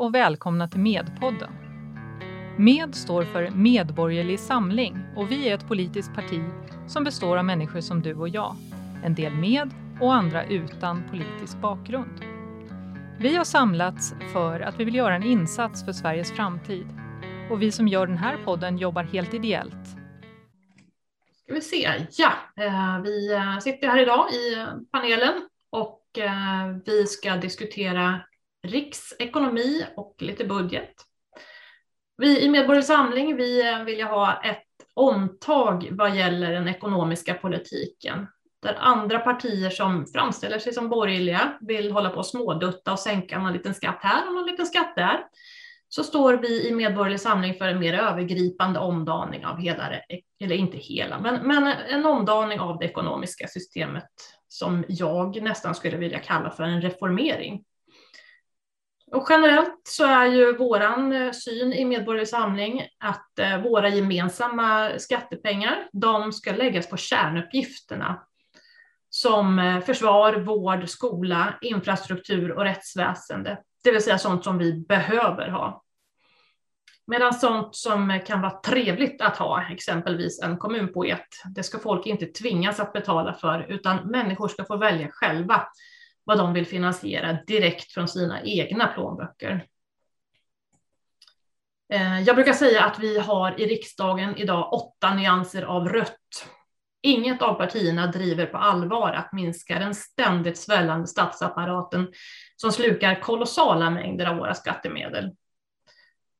Och välkomna till Medpodden. Med står för Medborgerlig Samling och vi är ett politiskt parti som består av människor som du och jag. En del med och andra utan politisk bakgrund. Vi har samlats för att vi vill göra en insats för Sveriges framtid. Och vi som gör den här podden jobbar helt ideellt. Ska vi se, ja, eh, vi eh, sitter här idag i eh, panelen och vi ska diskutera riksekonomi och lite budget. Vi i Medborgerlig Samling vi eh, vill ha ett omtag vad gäller den ekonomiska politiken. Där andra partier som framställer sig som borgerliga vill hålla på och smådutta och sänka någon liten skatt här och någon liten skatt där. Så står vi i Medborgerlig Samling för en mer övergripande omdaning av hela, eller inte hela, men, men en omdaning av det ekonomiska systemet som jag nästan skulle vilja kalla för en reformering. Och generellt så är ju våran eh, syn i Medborgerlig Samling att eh, våra gemensamma skattepengar, de ska läggas på kärnuppgifterna som eh, försvar, vård, skola, infrastruktur och rättsväsende. Det vill säga sånt som vi behöver ha. Medan sånt som kan vara trevligt att ha, exempelvis en kommunpoet, det ska folk inte tvingas att betala för, utan människor ska få välja själva vad de vill finansiera direkt från sina egna plånböcker. Eh, jag brukar säga att vi har i riksdagen idag åtta nyanser av rött. Inget av partierna driver på allvar att minska den ständigt svällande statsapparaten som slukar kolossala mängder av våra skattemedel.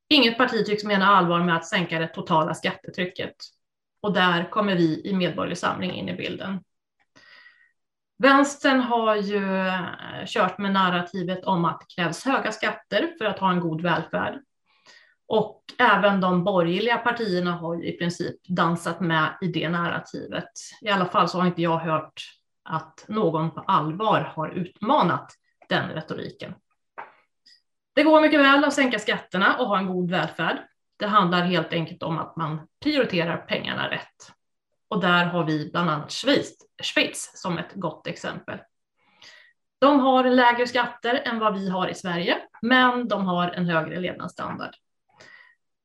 Inget parti tycks mena allvar med att sänka det totala skattetrycket. Och där kommer vi i Medborgerlig Samling in i bilden. Vänstern har ju eh, kört med narrativet om att det krävs höga skatter för att ha en god välfärd. Och även de borgerliga partierna har ju i princip dansat med i det narrativet. I alla fall så har inte jag hört att någon på allvar har utmanat den retoriken. Det går mycket väl att sänka skatterna och ha en god välfärd. Det handlar helt enkelt om att man prioriterar pengarna rätt. Och där har vi bland annat Schweiz, Schweiz som ett gott exempel. De har lägre skatter än vad vi har i Sverige, men de har en högre levnadsstandard.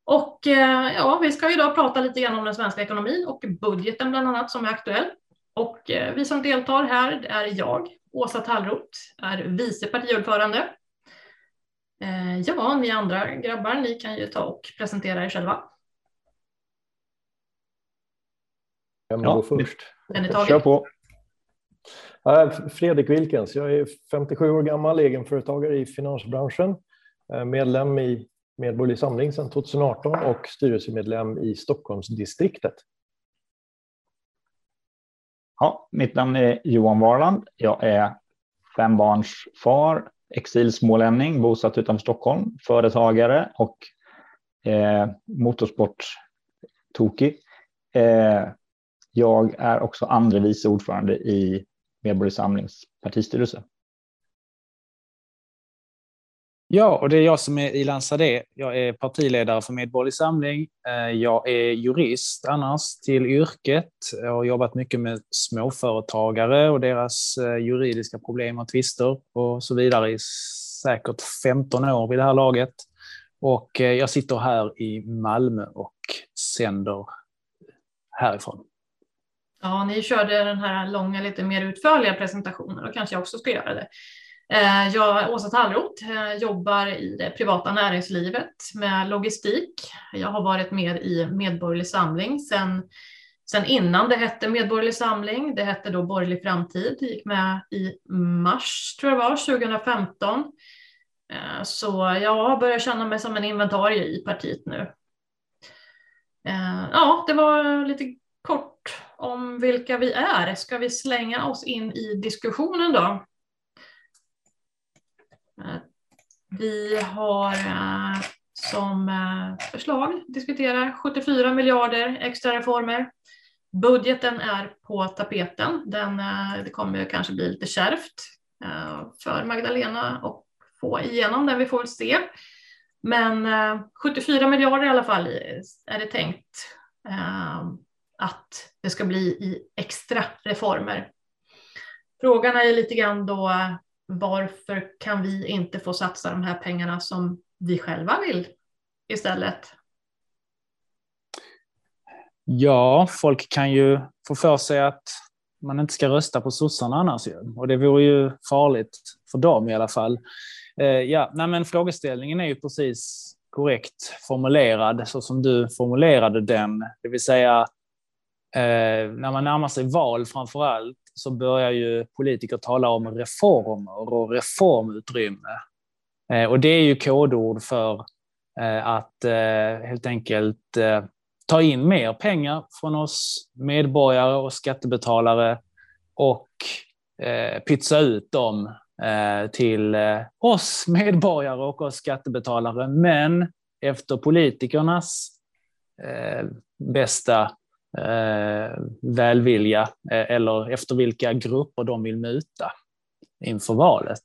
Och eh, ja, vi ska idag prata lite grann om den svenska ekonomin och budgeten bland annat som är aktuell. Och eh, vi som deltar här är jag, Åsa Tallroth, är vice partiordförande. Eh, ja, ni andra grabbar, ni kan ju ta och presentera er själva. Vem ja, går först? Kör på. Fredrik Wilkens, jag är 57 år gammal, egenföretagare i finansbranschen, medlem i Medborgerlig Samling sedan 2018 och styrelsemedlem i Stockholmsdistriktet. Ja, mitt namn är Johan Warland. Jag är fembarnsfar, exilsmålänning, bosatt utanför Stockholm, företagare och eh, motorsporttokig. Eh, jag är också andre vice ordförande i Medborgerlig Samlings partistyrelse. Ja, och det är jag som är Ilan Sade. Jag är partiledare för Medborgerlig Samling. Eh, jag är jurist annars till yrket. Jag har jobbat mycket med småföretagare och deras eh, juridiska problem och tvister och så vidare i säkert 15 år vid det här laget. Och eh, jag sitter här i Malmö och sänder härifrån. Ja, ni körde den här långa, lite mer utförliga presentationen. Då kanske jag också ska göra det. Eh, jag, Åsa Tallroth, eh, jobbar i det privata näringslivet med logistik. Jag har varit med i Medborgerlig Samling sedan sen innan det hette Medborgerlig Samling. Det hette då Borgerlig Framtid. Gick med i mars, tror jag var, 2015. Eh, så jag börjar känna mig som en inventarie i partiet nu. Ja, det var lite om vilka vi är. Ska vi slänga oss in i diskussionen då? Eh, vi har eh, som eh, förslag diskuterar 74 miljarder extra reformer. Budgeten är på tapeten. Den, det kommer kanske bli lite kärvt för Magdalena att få igenom den. Vi får väl se. Men 74 miljarder i alla fall är det tänkt att det ska bli i extra reformer. Frågan är lite grann då varför kan vi inte få satsa de här pengarna som vi själva vill istället? Ja, folk kan ju få för sig att man inte ska rösta på sossarna annars ju. Och det vore ju farligt för dem i alla fall. Eh, ja, nej, men frågeställningen är ju precis korrekt formulerad så som du formulerade den. Det vill säga, eh, när man närmar sig val framför allt så börjar ju politiker tala om reformer och reformutrymme. Eh, och det är ju kodord för eh, att eh, helt enkelt eh, ta in mer pengar från oss medborgare och skattebetalare och eh, pytsa ut dem eh, till eh, oss medborgare och oss skattebetalare. Men efter politikernas eh, bästa eh, välvilja eh, eller efter vilka grupper de vill muta inför valet.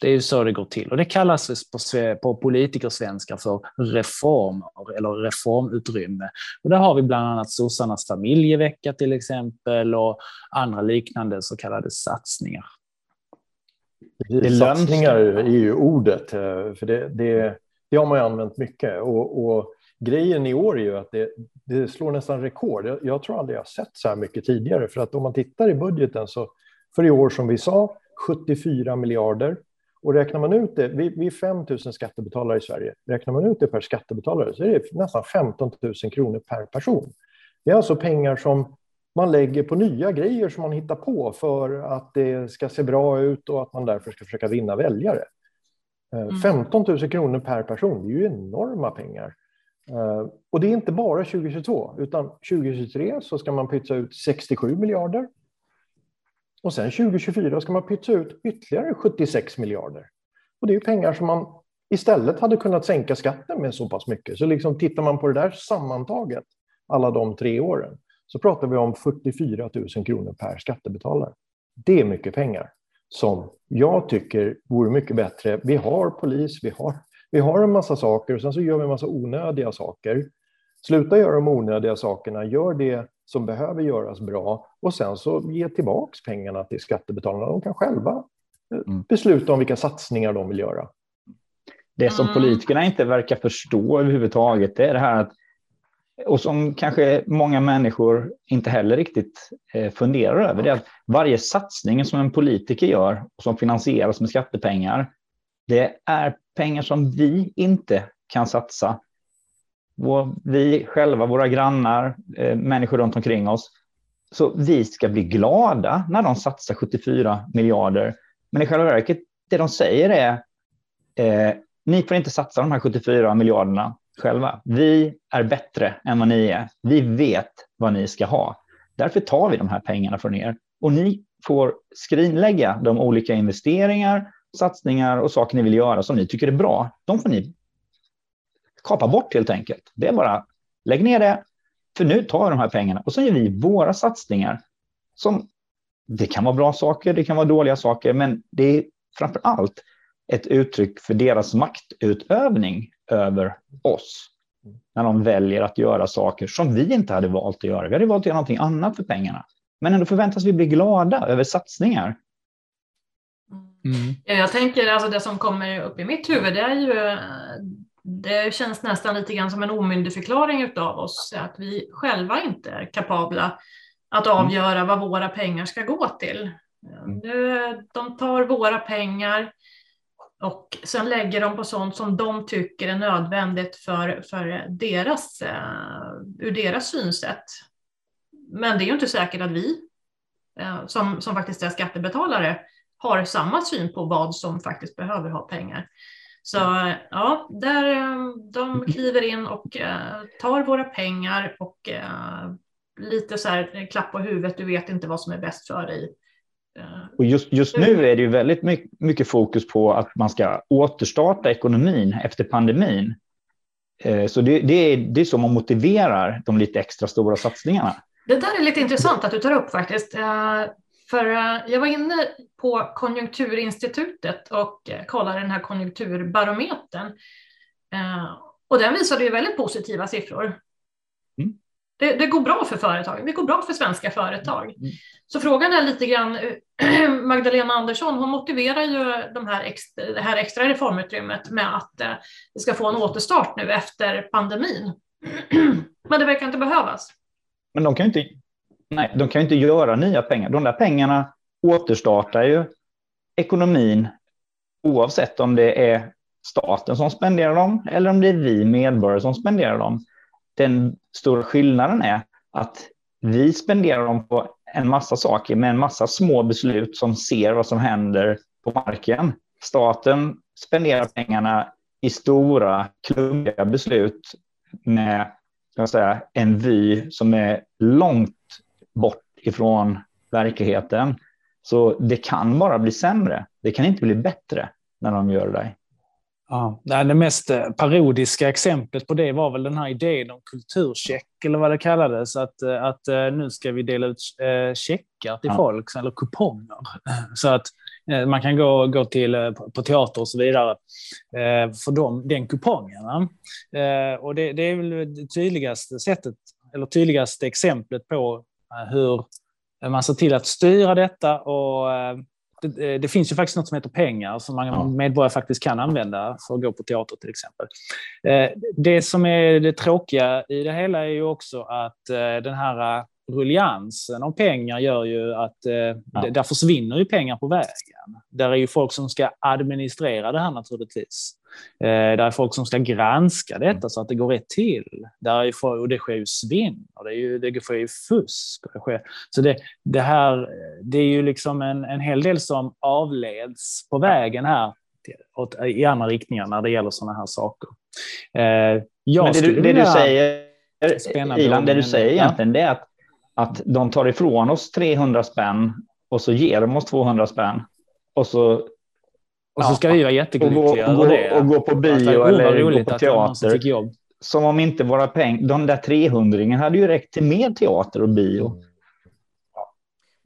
Det är ju så det går till. Och det kallas på, på politikersvenska för reformer eller reformutrymme. Och där har vi bland annat sossarnas familjevecka till exempel och andra liknande så kallade satsningar. Det satsningar är ju ordet, eh, för det, det, det har man ju använt mycket. Och, och, grejen i år är ju att det, det slår nästan rekord. Jag, jag tror aldrig jag sett så här mycket tidigare, för att om man tittar i budgeten så för i år som vi sa 74 miljarder och räknar man ut det, vi, vi är 5 000 skattebetalare i Sverige, räknar man ut det per skattebetalare så är det nästan 15 000 kronor per person. Det är alltså pengar som man lägger på nya grejer som man hittar på för att det ska se bra ut och att man därför ska försöka vinna väljare. Mm. 15 000 kronor per person, det är ju enorma pengar. Eh, och det är inte bara 2022, utan 2023 så ska man pytsa ut 67 miljarder. Och sen 2024 ska man pytsa ut ytterligare 76 miljarder. Och det är pengar som man istället hade kunnat sänka skatten med så pass mycket. Så liksom tittar man på det där sammantaget, alla de tre åren, så pratar vi om 44 000 kronor per skattebetalare. Det är mycket pengar som jag tycker vore mycket bättre. Vi har polis, vi har, vi har en massa saker och sen så gör vi en massa onödiga saker. Sluta göra de onödiga sakerna, gör det som behöver göras bra och sen så ge tillbaks pengarna till skattebetalarna. De kan själva eh, mm. besluta om vilka satsningar de vill göra. Det som mm. politikerna inte verkar förstå överhuvudtaget är det här att och som kanske många människor inte heller riktigt eh, funderar över, det är att varje satsning som en politiker gör och som finansieras med skattepengar, det är pengar som vi inte kan satsa vi själva, våra grannar, eh, människor runt omkring oss. Så vi ska bli glada när de satsar 74 miljarder. Men i själva verket, det de säger är, eh, ni får inte satsa de här 74 miljarderna själva. Vi är bättre än vad ni är. Vi vet vad ni ska ha. Därför tar vi de här pengarna från er. Och ni får skrinlägga de olika investeringar, satsningar och saker ni vill göra som ni tycker är bra. De får ni kapa bort helt enkelt. Det är bara lägg ner det, för nu tar vi de här pengarna och så gör vi våra satsningar som det kan vara bra saker, det kan vara dåliga saker, men det är framför allt ett uttryck för deras maktutövning över oss. När de väljer att göra saker som vi inte hade valt att göra. Vi hade valt att göra någonting annat för pengarna. Men ändå förväntas vi bli glada över satsningar. Mm. Jag tänker, alltså det som kommer upp i mitt huvud, det är ju det känns nästan lite grann som en omyndigförklaring av oss, att vi själva inte är kapabla att mm. avgöra vad våra pengar ska gå till. Mm. De tar våra pengar och sen lägger de på sånt som de tycker är nödvändigt för, för deras, ur deras synsätt. Men det är ju inte säkert att vi, som, som faktiskt är skattebetalare, har samma syn på vad som faktiskt behöver ha pengar. Så ja, där, eh, de kliver in och uh, tar våra pengar och uh, lite så här klapp på huvudet, du vet inte vad som är bäst för dig. Uh, och just, just nu är det ju väldigt mycket, mycket fokus på att man ska återstarta ekonomin efter pandemin. Så det, det, är, det är så man motiverar de lite extra stora satsningarna. Det där är lite intressant att du tar upp faktiskt. För jag var inne på Konjunkturinstitutet och eh, kollade den här konjunkturbarometern. Eh, och den visade ju väldigt positiva siffror. Mm. Det, det, går bra för företag, det går bra för svenska företag. Mm. Så frågan är lite grann, Magdalena Andersson, hon motiverar ju de här extra, det här extra reformutrymmet med att eh, det ska få en återstart nu efter pandemin. Men det verkar inte behövas. Men de kan ju inte, nej, de kan ju inte göra nya pengar. De där pengarna återstartar ju ekonomin oavsett om det är staten som spenderar dem eller om det är vi medborgare som spenderar dem. Den stora skillnaden är att vi spenderar dem på en massa saker med en massa små beslut som ser vad som händer på marken. Staten spenderar pengarna i stora, klumpiga beslut med ska säga, en vy som är långt bort ifrån verkligheten. Så det kan bara bli sämre. Det kan inte bli bättre när de gör det. Ja, det mest eh, parodiska exemplet på det var väl den här idén om kulturcheck eller vad det kallades. Att, eh, att eh, nu ska vi dela ut checkar till ja. folk, eller kuponger. Så att man kan gå, gå till, på teater och så vidare för dem, den kupongen. Och det, det är väl det tydligaste sättet, eller tydligaste exemplet på hur man ser till att styra detta och det, det, finns ju faktiskt något som heter pengar som man ja. medborgare faktiskt kan använda för att gå på teater till exempel. Eh, det som är det tråkiga i det hela är ju också att eh, den här rulliansen av pengar gör ju att eh, ja. där försvinner ju pengar på vägen. Där är ju folk som ska administrera det här naturligtvis. Eh, där är folk som ska granska detta mm. så att det går rätt till. Där är och det sker ju svinn och det, är ju, det sker ju fusk. det sker. Så det, det, här, det är ju liksom en, en hel del som avleds på vägen här åt, i andra riktningar när det gäller sådana här saker. Eh, Men det, du, det du säger, Ilan, det du säger egentligen, det är att att de tar ifrån oss 300 spänn och så ger de oss 200 spänn. Och så, och så ska vi vara jätteglada över det. Och gå på bio eller gå på teater. Som om inte våra pengar, de där 300 hade ju räckt till mer teater och bio.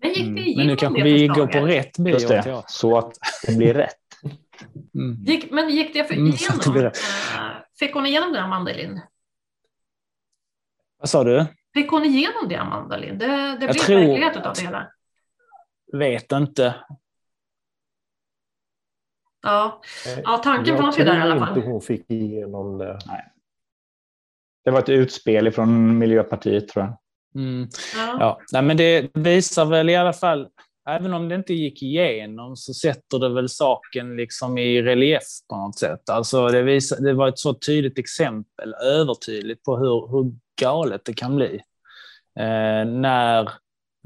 Men, gick det mm. men nu kanske vi går på rätt bio Just det, så att det blir rätt. Mm. Gick, men gick det för mm, igenom? Mm, Fick hon igenom det, Amanda Lind? Vad sa du? Fick hon igenom det, Amanda Lind? Det, det blev tror... verklighet av det hela. Vet inte. Ja, ja tanken fanns ju där i alla fall. Jag tror inte hon fick igenom det. Nej. Det var ett utspel från Miljöpartiet tror jag. Mm. Ja. ja. Nej, men det visar väl i alla fall, även om det inte gick igenom, så sätter det väl saken liksom i relief på något sätt. Alltså det, visar, det var ett så tydligt exempel, övertydligt på hur, hur galet det kan bli. Eh, när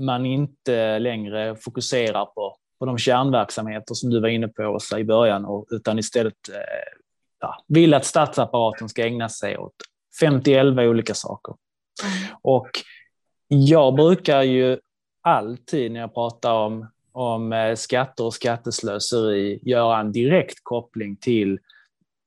man inte längre fokuserar på, på de kärnverksamheter som du var inne på Åsa, i början, och, utan istället eh, ja, vill att statsapparaten ska ägna sig åt 50-11 olika saker. Mm. Och jag brukar ju alltid när jag pratar om, om eh, skatter och skatteslöseri göra en direkt koppling till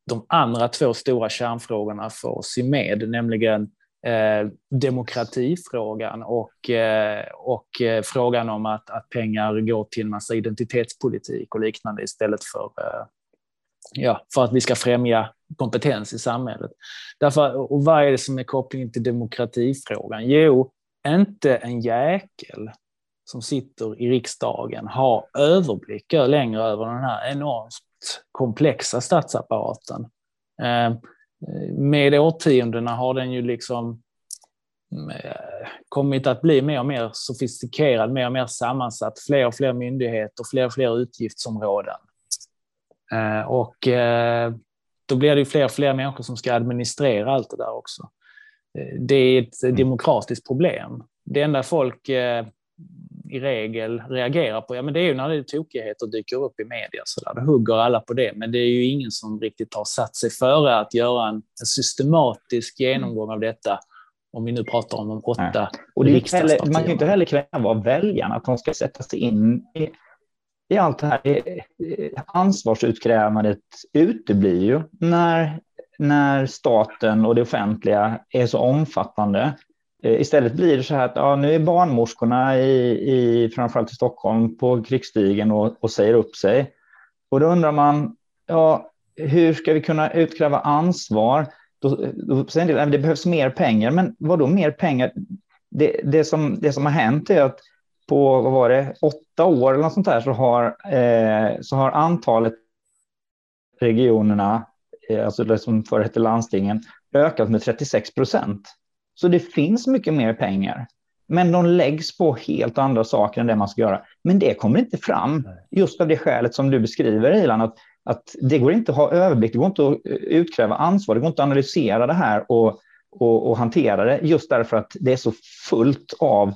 de andra två stora kärnfrågorna för oss i med, nämligen eh, demokratifrågan och, eh, och eh, frågan om att, att pengar går till en massa identitetspolitik och liknande istället för, eh, ja, för att vi ska främja kompetens i samhället. Därför, och vad är det som är kopplingen till demokratifrågan? Jo, inte en jäkel som sitter i riksdagen har överblick längre över den här enormt komplexa statsapparaten. Eh, med årtiondena har den ju liksom eh, kommit att bli mer och mer sofistikerad, mer och mer sammansatt, fler och fler myndigheter, fler och fler utgiftsområden. Eh, och eh, då blir det ju fler och fler människor som ska administrera allt det där också. Det är ett mm. demokratiskt problem. Det enda folk i regel reagerar på, ja men det är ju när det är tokigheter dyker upp i media så där, då hugger alla på det. Men det är ju ingen som riktigt har satt sig före att göra en, en systematisk genomgång av detta. Om vi nu pratar om de åtta och heller, Man kan inte heller kräva av väljarna att de ska sätta sig in i, i allt det här. Ansvarsutkrävandet uteblir ju när, när staten och det offentliga är så omfattande Eh, istället blir det så här att ja, nu är barnmorskorna i, i framförallt i Stockholm på krigsstigen och, och säger upp sig. Och då undrar man, ja, hur ska vi kunna utkräva ansvar? då, då säger en det behövs mer pengar. Men vad då mer pengar? Det, det, som, det som har hänt är att på vad var det, åtta år eller något sånt där så har, eh, så har antalet regionerna, eh, alltså det som förr hette landstingen, ökat med 36 procent. Så det finns mycket mer pengar. Men de läggs på helt andra saker än det man ska göra. Men det kommer inte fram just av det skälet som du beskriver, Ilan, att, att det går inte att ha överblick, det går inte att utkräva ansvar, det går inte att analysera det här och, och, och hantera det just därför att det är så fullt av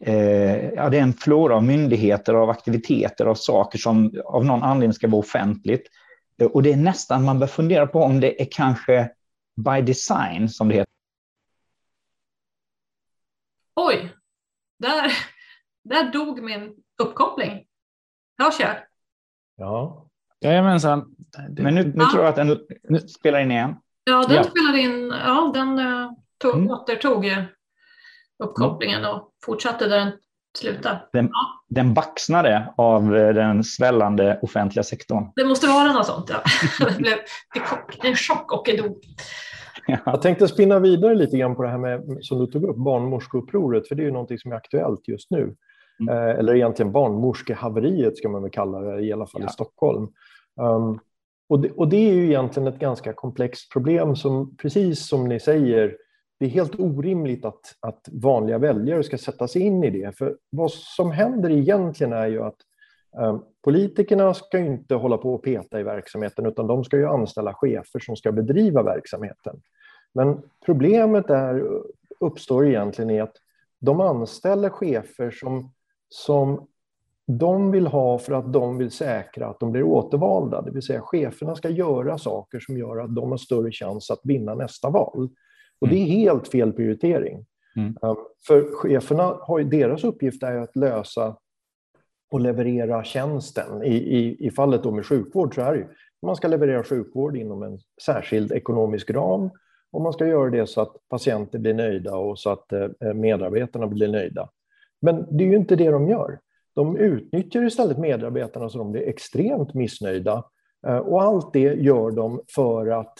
eh, ja, det är en flora av myndigheter, av aktiviteter, av saker som av någon anledning ska vara offentligt. Och det är nästan, man bör fundera på om det är kanske by design, som det heter. Oj, där, där dog min uppkoppling. Hörs jag? Ja. Jajamensan. Men nu, nu ja. tror jag att den spelar in igen. Ja, den ja. spelade in. Ja, den uh, tog, mm. återtog uppkopplingen och fortsatte där den slutade. Den, ja. den baxnade av eh, den svällande offentliga sektorn. Det måste vara något sånt, ja. det blev en chock och en dog. Jag tänkte spinna vidare lite grann på det här med, som du tog upp, barnmorskeupproret, för det är ju någonting som är aktuellt just nu. Mm. Eh, eller egentligen barnmorskehaveriet ska man väl kalla det, i alla fall ja. i Stockholm. Um, och, det, och det är ju egentligen ett ganska komplext problem som, precis som ni säger, det är helt orimligt att, att vanliga väljare ska sätta sig in i det. För vad som händer egentligen är ju att politikerna ska inte hålla på och peta i verksamheten utan de ska ju anställa chefer som ska bedriva verksamheten. Men problemet är, uppstår egentligen i att de anställer chefer som, som de vill ha för att de vill säkra att de blir återvalda. Det vill säga cheferna ska göra saker som gör att de har större chans att vinna nästa val. Och det är mm. helt fel prioritering. Mm. Um, för cheferna har deras uppgift är att lösa och leverera tjänsten. I, i, i fallet då med sjukvård så är det ju, man ska leverera sjukvård inom en särskild ekonomisk ram och man ska göra det så att patienter blir nöjda och så att eh, medarbetarna blir nöjda. Men det är ju inte det de gör. De utnyttjar istället medarbetarna så de blir extremt missnöjda. Eh, och allt det gör de för att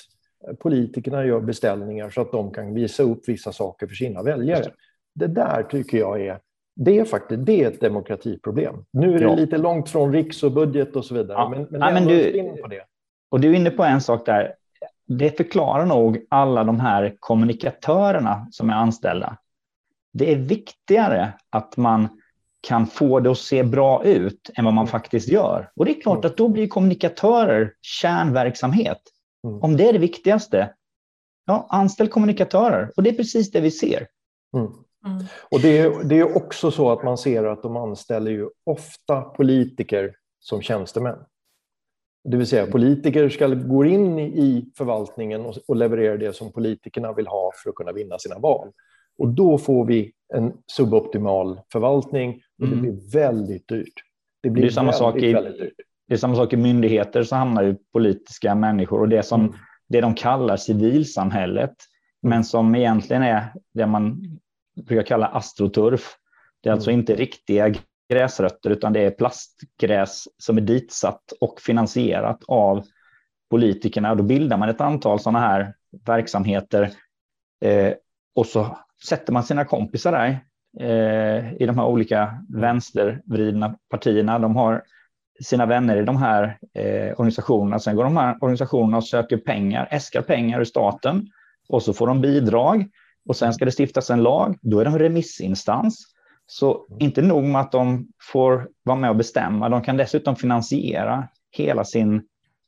politikerna gör beställningar så att de kan visa upp vissa saker för sina väljare. Det där tycker jag är det är faktiskt det är ett demokratiproblem. Nu är det ja. lite långt från riks och budget och så vidare. Ja. Men, men, ja, men du, på det. Och du är inne på en sak där. Det förklarar nog alla de här kommunikatörerna som är anställda. Det är viktigare att man kan få det att se bra ut än vad man mm. faktiskt gör. Och det är klart mm. att då blir kommunikatörer kärnverksamhet. Mm. Om det är det viktigaste, ja, anställ kommunikatörer. Och det är precis det vi ser. Mm. Mm. Och det är, det är också så att man ser att de anställer ju ofta politiker som tjänstemän. Det vill säga politiker ska gå in i förvaltningen och, och leverera det som politikerna vill ha för att kunna vinna sina val. Och då får vi en suboptimal förvaltning och det mm. blir väldigt dyrt. Det blir det samma väldigt, sak i, väldigt dyrt. Det är samma sak i myndigheter så hamnar ju politiska människor och det som mm. det de kallar civilsamhället, men som egentligen är det man brukar kalla astroturf. Det är alltså mm. inte riktiga gräsrötter utan det är plastgräs som är ditsatt och finansierat av politikerna. Då bildar man ett antal sådana här verksamheter eh, och så sätter man sina kompisar där eh, i de här olika vänstervridna partierna. De har sina vänner i de här eh, organisationerna. Sen går de här organisationerna och söker pengar, äskar pengar ur staten och så får de bidrag och sen ska det stiftas en lag. Då är de remissinstans. Så inte nog med att de får vara med och bestämma, de kan dessutom finansiera hela sin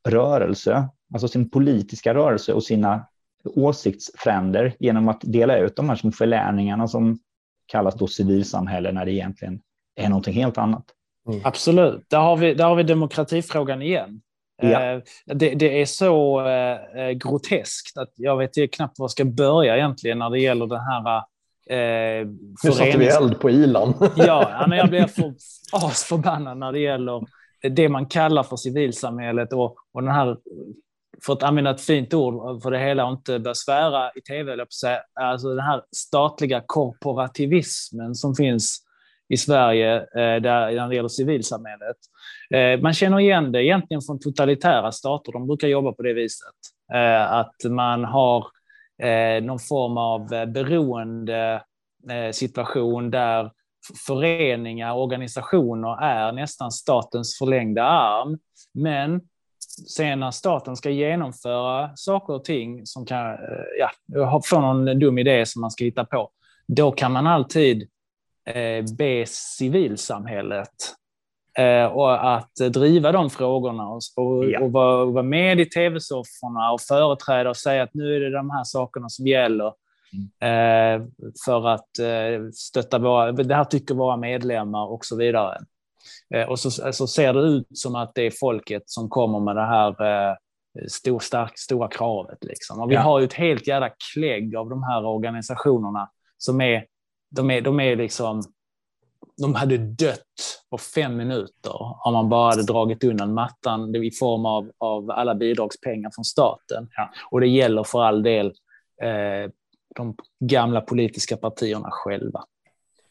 rörelse, alltså sin politiska rörelse och sina åsiktsfränder genom att dela ut de här små förläningarna som kallas då civilsamhälle när det egentligen är någonting helt annat. Mm. Absolut, där har, vi, där har vi demokratifrågan igen. Ja. Eh, det, det, är så eh, eh, groteskt att jag vet knappt var jag ska börja egentligen när det gäller den här Eh, nu satte vi eld på Ilan. ja, men jag blir för asförbannad när det gäller det man kallar för civilsamhället och, och den här, för att använda ett fint ord för det hela och inte börja svära i tv, alltså den här statliga korporativismen som finns i Sverige eh, där, när det gäller civilsamhället. Eh, man känner igen det egentligen från totalitära stater. De brukar jobba på det viset. Eh, att man har eh, någon form av eh, beroende eh, situation där föreningar, organisationer är nästan statens förlängda arm. Men sen när staten ska genomföra saker och ting som kan eh, ja, få någon dum idé som man ska hitta på, då kan man alltid eh, be civilsamhället eh, och att driva de frågorna och, och, ja. och vara, vara med i tv-sofforna och företräda och säga att nu är det de här sakerna som gäller. Mm. Eh, för att eh, stötta våra, det här tycker våra medlemmar och så vidare. Eh, och så, så, ser det ut som att det är folket som kommer med det här eh, stor, stark, stora kravet. Liksom. Och vi ja. har ju ett helt jävla klägg av de här organisationerna som är, de är, de är liksom, de hade dött på fem minuter om man bara hade dragit undan mattan i form av, av alla bidragspengar från staten. Ja. Och det gäller för all del eh, de gamla politiska partierna själva.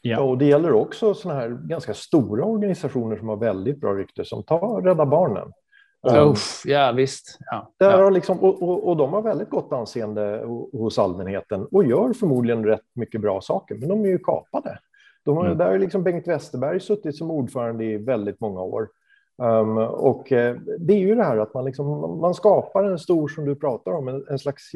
Ja. och det gäller också sådana här ganska stora organisationer som har väldigt bra rykte, som tar Rädda Barnen. Um, ja, visst. Ja, där ja. Har liksom, och, och, och, de har väldigt gott anseende hos allmänheten och gör förmodligen rätt mycket bra saker, men de är ju kapade. De har, mm. Där har liksom Bengt Westerberg suttit som ordförande i väldigt många år. Um, och eh, det är ju det här att man, liksom, man skapar en stor, som du pratar om, en, en slags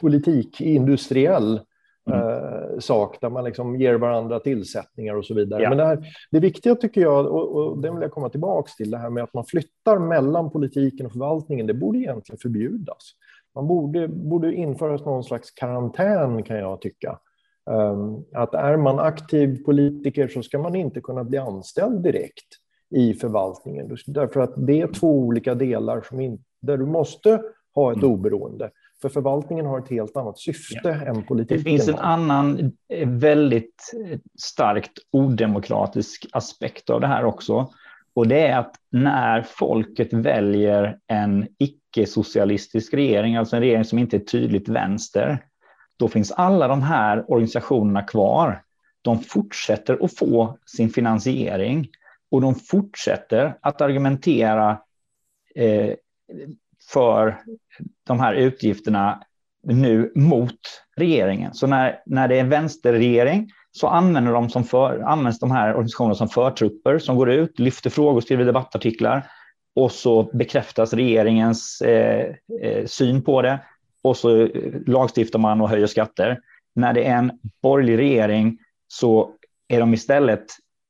politikindustriell mm. uh, sak där man liksom ger varandra tillsättningar och så vidare. Ja. Men det, här, det viktiga tycker jag, och, och det vill jag komma tillbaka till, det här med att man flyttar mellan politiken och förvaltningen, det borde egentligen förbjudas. Man borde, borde införas någon slags karantän kan jag tycka. Um, att är man aktiv politiker så ska man inte kunna bli anställd direkt i förvaltningen. Därför att det är två olika delar som in, där du måste ha ett mm. oberoende. För förvaltningen har ett helt annat syfte ja. än politiken. Det finns en annan eh, väldigt eh, starkt odemokratisk aspekt av det här också. Och det är att när folket väljer en icke-socialistisk regering, alltså en regering som inte är tydligt vänster, då finns alla de här organisationerna kvar. De fortsätter att få sin finansiering och de fortsätter att argumentera eh, för de här utgifterna nu mot regeringen. Så när, när det är en vänsterregering så använder de som för, används de här organisationerna som förtrupper som går ut, lyfter frågor, skriver debattartiklar och så bekräftas regeringens eh, eh, syn på det och så lagstiftar man och höjer skatter. När det är en borgerlig regering så är de istället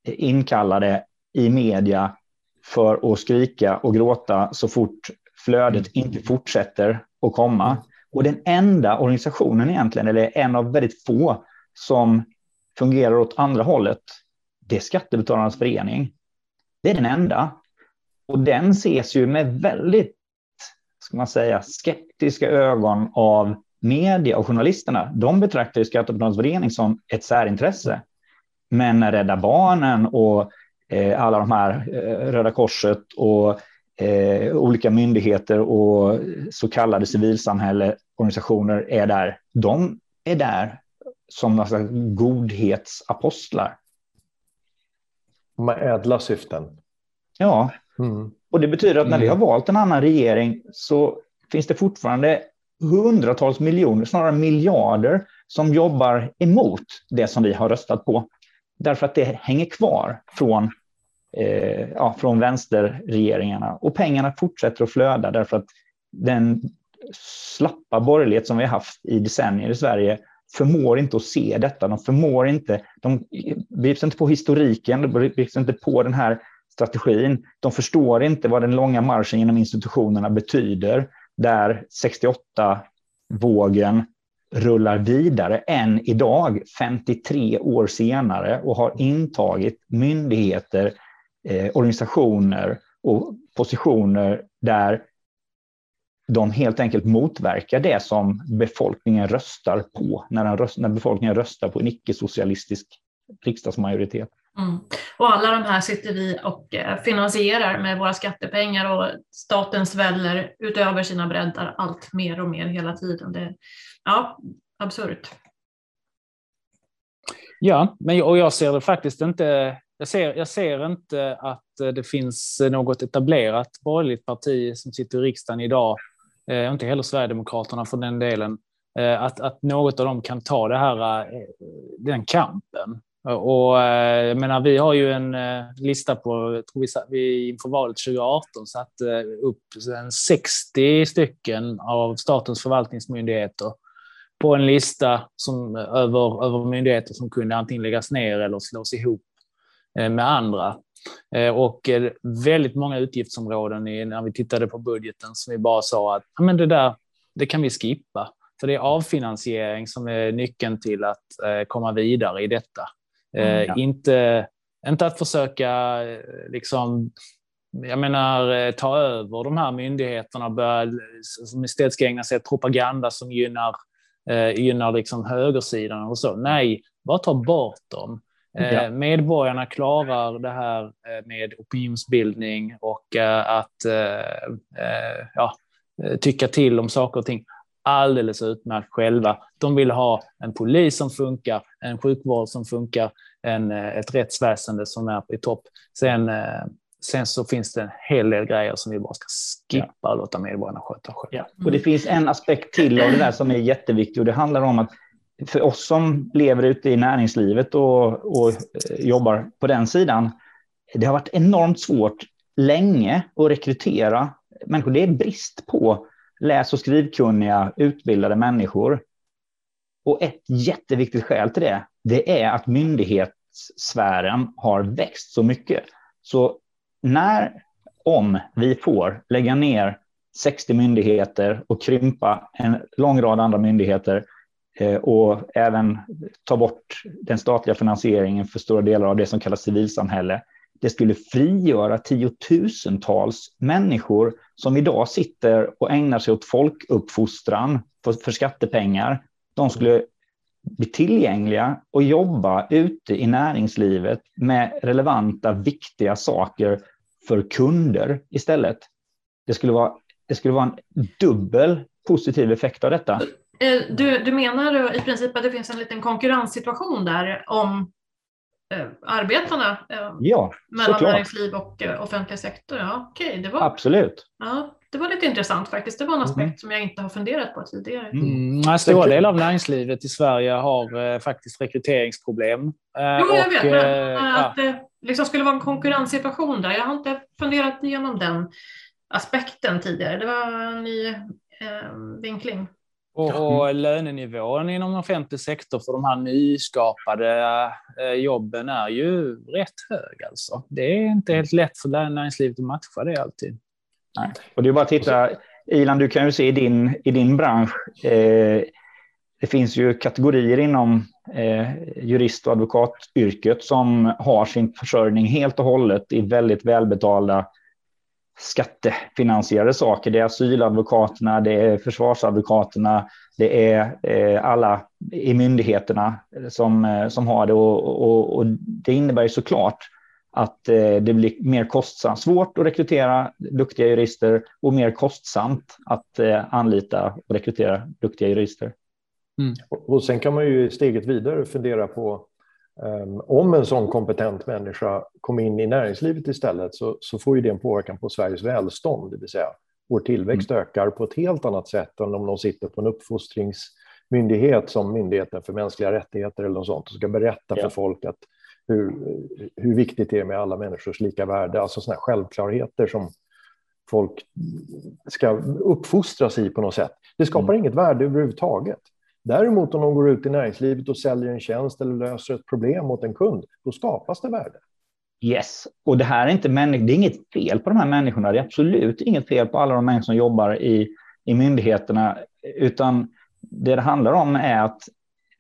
inkallade i media för att skrika och gråta så fort flödet mm. inte fortsätter att komma. Och den enda organisationen egentligen, eller en av väldigt få, som fungerar åt andra hållet, det är Skattebetalarnas förening. Det är den enda. Och den ses ju med väldigt, ska man säga, skeptiska ögon av media och journalisterna. De betraktar ju Skattebetalarnas förening som ett särintresse. Men Rädda Barnen och eh, alla de här eh, Röda Korset och eh, olika myndigheter och så kallade civilsamhällesorganisationer är där. De är där som alltså godhetsapostlar. Med ädla syften. Ja, mm. och det betyder att när vi har mm. valt en annan regering så finns det fortfarande hundratals miljoner, snarare miljarder, som jobbar emot det som vi har röstat på. Därför att det hänger kvar från eh, ja, från vänsterregeringarna. Och pengarna fortsätter att flöda därför att den slappa borgerlighet som vi har haft i decennier i Sverige förmår inte att se detta. De förmår inte, de begrips inte på historiken, de begrips inte på den här strategin. De förstår inte vad den långa marschen genom institutionerna betyder, där 68-vågen rullar vidare än idag, 53 år senare, och har intagit myndigheter, eh, organisationer och positioner där de helt enkelt motverkar det som befolkningen röstar på när, röst, när befolkningen röstar på en icke-socialistisk riksdagsmajoritet. Mm. Och alla de här sitter vi och eh, finansierar med våra skattepengar och staten sväller utöver sina breddar allt mer och mer hela tiden. Det, ja, absurt. Ja, men och jag ser det faktiskt inte jag ser, jag ser inte att eh, det finns något etablerat borgerligt parti som sitter i riksdagen idag, eh, inte heller Sverigedemokraterna för den delen, eh, att, att något av dem kan ta det här, eh, den kampen. Och eh, jag menar, vi har ju en eh, lista på, tror vi, vi inför valet 2018 satte eh, upp 60 stycken av statens förvaltningsmyndigheter på en lista som, över, över myndigheter som kunde antingen läggas ner eller slås ihop med andra. Och väldigt många utgiftsområden när vi tittade på budgeten som vi bara sa att men det där det kan vi skippa. För det är avfinansiering som är nyckeln till att eh, komma vidare i detta. Eh, mm, ja. inte, inte att försöka eh, liksom, jag menar, ta över de här myndigheterna börja, som istället ska ägna sig åt propaganda som gynnar, eh, gynnar liksom högersidan och så. Nej, bara ta bort dem. Ja. Medborgarna klarar det här med opinionsbildning och att ja, tycka till om saker och ting alldeles utmärkt själva. De vill ha en polis som funkar, en sjukvård som funkar, en, eh, ett rättsväsende som är i topp. Sen, eh, sen så finns det en hel del grejer som vi bara ska skippa ja. och låta medborgarna sköta själva. Ja. Och det finns en aspekt till av det där som är jätteviktig och det handlar om att för oss som lever ute i näringslivet och, och eh, jobbar på den sidan, det har varit enormt svårt länge att rekrytera människor. Det är brist på läs och skrivkunniga, utbildade människor. Och ett jätteviktigt skäl till det, det är att myndighetssfären har växt så mycket. Så när, om vi får lägga ner 60 myndigheter och krympa en lång rad andra myndigheter Eh, och även ta bort den statliga finansieringen för stora delar av det som kallas civilsamhälle, det skulle frigöra tiotusentals människor som idag sitter och ägnar sig åt folkuppfostran för, för skattepengar. De skulle bli tillgängliga och jobba ute i näringslivet med relevanta, viktiga saker för kunder istället. Det skulle vara, det skulle vara en dubbel positiv effekt av detta. Eh, du, du menar i princip att det finns en liten konkurrenssituation där om eh, arbetarna eh, ja, mellan såklart. näringsliv och eh, offentlig sektor. Ja, okay, det var, Absolut. Ja, det var lite intressant faktiskt. Det var en aspekt mm. som jag inte har funderat på tidigare. Mm. Mm. Stora delar av näringslivet i Sverige har eh, faktiskt rekryteringsproblem. Eh, jo, jag och, vet, men eh, att det liksom skulle vara en konkurrenssituation där. Jag har inte funderat igenom den aspekten tidigare. Det var en ny eh, vinkling. Och, och lönenivån inom offentlig sektor för de här nyskapade eh, jobben är ju rätt hög. Alltså. Det är inte helt lätt för näringslivet att matcha det alltid. Nej. Och det är bara att titta, Ilan, du kan ju se i din, i din bransch, eh, det finns ju kategorier inom eh, jurist och advokatyrket som har sin försörjning helt och hållet i väldigt välbetalda skattefinansierade saker. Det är asyladvokaterna, det är försvarsadvokaterna, det är eh, alla i myndigheterna som, eh, som har det. Och, och, och det innebär ju såklart att eh, det blir mer kostsamt, svårt att rekrytera duktiga jurister och mer kostsamt att anlita och rekrytera duktiga jurister. Mm. Och sen kan man ju steget vidare fundera på om en sån kompetent människa kommer in i näringslivet istället så, så får ju det en påverkan på Sveriges välstånd, det vill säga vår tillväxt mm. ökar på ett helt annat sätt än om de sitter på en uppfostringsmyndighet som Myndigheten för mänskliga rättigheter eller något sånt och ska berätta ja. för folk att hur, hur viktigt det är med alla människors lika värde, alltså sådana självklarheter som folk ska uppfostras i på något sätt. Det skapar mm. inget värde överhuvudtaget. Däremot om de går ut i näringslivet och säljer en tjänst eller löser ett problem åt en kund, då skapas det värde. Yes, och det här är inte människor, det är inget fel på de här människorna. Det är absolut inget fel på alla de människor som jobbar i, i myndigheterna, utan det det handlar om är att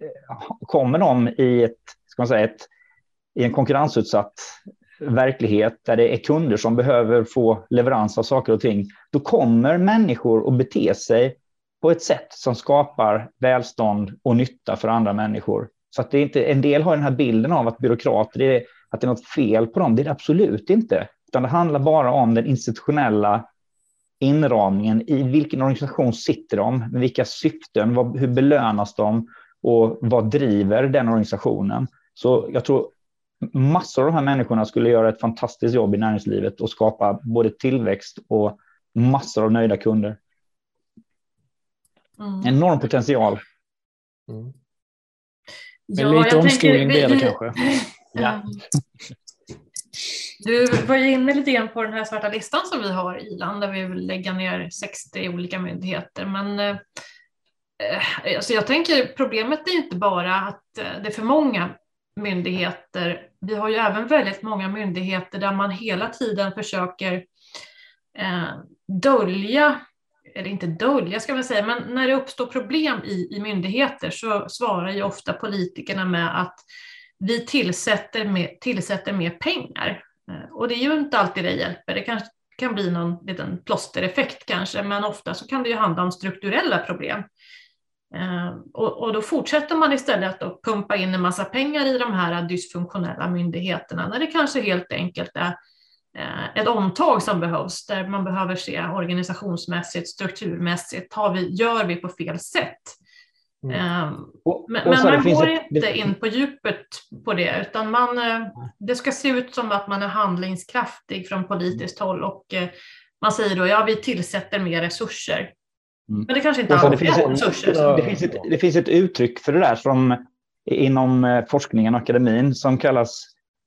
eh, kommer de i ett, ska man säga, ett, i en konkurrensutsatt verklighet där det är kunder som behöver få leverans av saker och ting, då kommer människor att bete sig på ett sätt som skapar välstånd och nytta för andra människor. Så att det är inte, en del har den här bilden av att byråkrater, är, att det är något fel på dem. Det är det absolut inte. Utan det handlar bara om den institutionella inramningen. I vilken organisation sitter de? Med vilka syften? Vad, hur belönas de? Och vad driver den organisationen? Så jag tror massor av de här människorna skulle göra ett fantastiskt jobb i näringslivet och skapa både tillväxt och massor av nöjda kunder. Mm. Enorm potential. Mm. Men ja, lite omskolning blir det kanske. Ja. Du var ju inne lite grann på den här svarta listan som vi har i land där vi vill lägga ner 60 olika myndigheter. Men eh, alltså jag tänker problemet är inte bara att eh, det är för många myndigheter. Vi har ju även väldigt många myndigheter där man hela tiden försöker eh, dölja, eller inte dölja ska man säga, men när det uppstår problem i, i myndigheter så svarar ju ofta politikerna med att vi tillsätter, med, tillsätter mer pengar. Eh, och det är ju inte alltid det hjälper. Det kanske kan bli någon liten plåstereffekt kanske, men ofta så kan det ju handla om strukturella problem. Eh, och, och, då fortsätter man istället att pumpa in en massa pengar i de här dysfunktionella myndigheterna när det kanske helt enkelt är ett omtag som behövs, där man behöver se organisationsmässigt, strukturmässigt, har vi, gör vi på fel sätt? Mm. Um, och, men, men man går ett, inte in på djupet på det, utan man, eh, det ska se ut som att man är handlingskraftig från politiskt håll och man säger då, ja vi tillsätter mer resurser. Mm. Men det kanske inte alltid är resurser. Det finns, ett, det finns ett uttryck för det där som inom eh, forskningen och akademin som kallas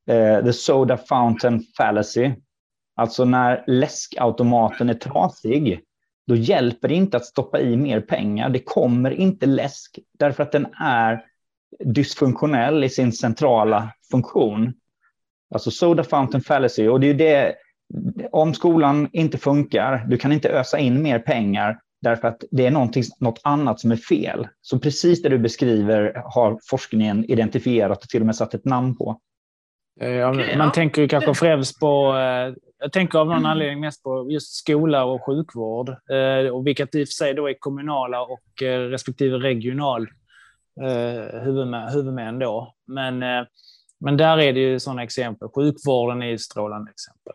eh, the soda fountain fallacy. Alltså när läskautomaten är trasig, då hjälper det inte att stoppa i mer pengar. Det kommer inte läsk därför att den är dysfunktionell i sin centrala funktion. Alltså soda fountain fallacy. Och det är det, om skolan inte funkar, du kan inte ösa in mer pengar, Därför att det är något annat som är fel. Så precis det du beskriver har forskningen identifierat och till och med satt ett namn på. Eh, ja, man tänker ju kanske främst på, eh, jag tänker av någon mm. anledning mest på just skola och sjukvård. Eh, och vilket i och för sig då är kommunala och respektive regional huvudmän, huvudmän då. Men, men där är det ju sådana exempel. Sjukvården är ett strålande exempel.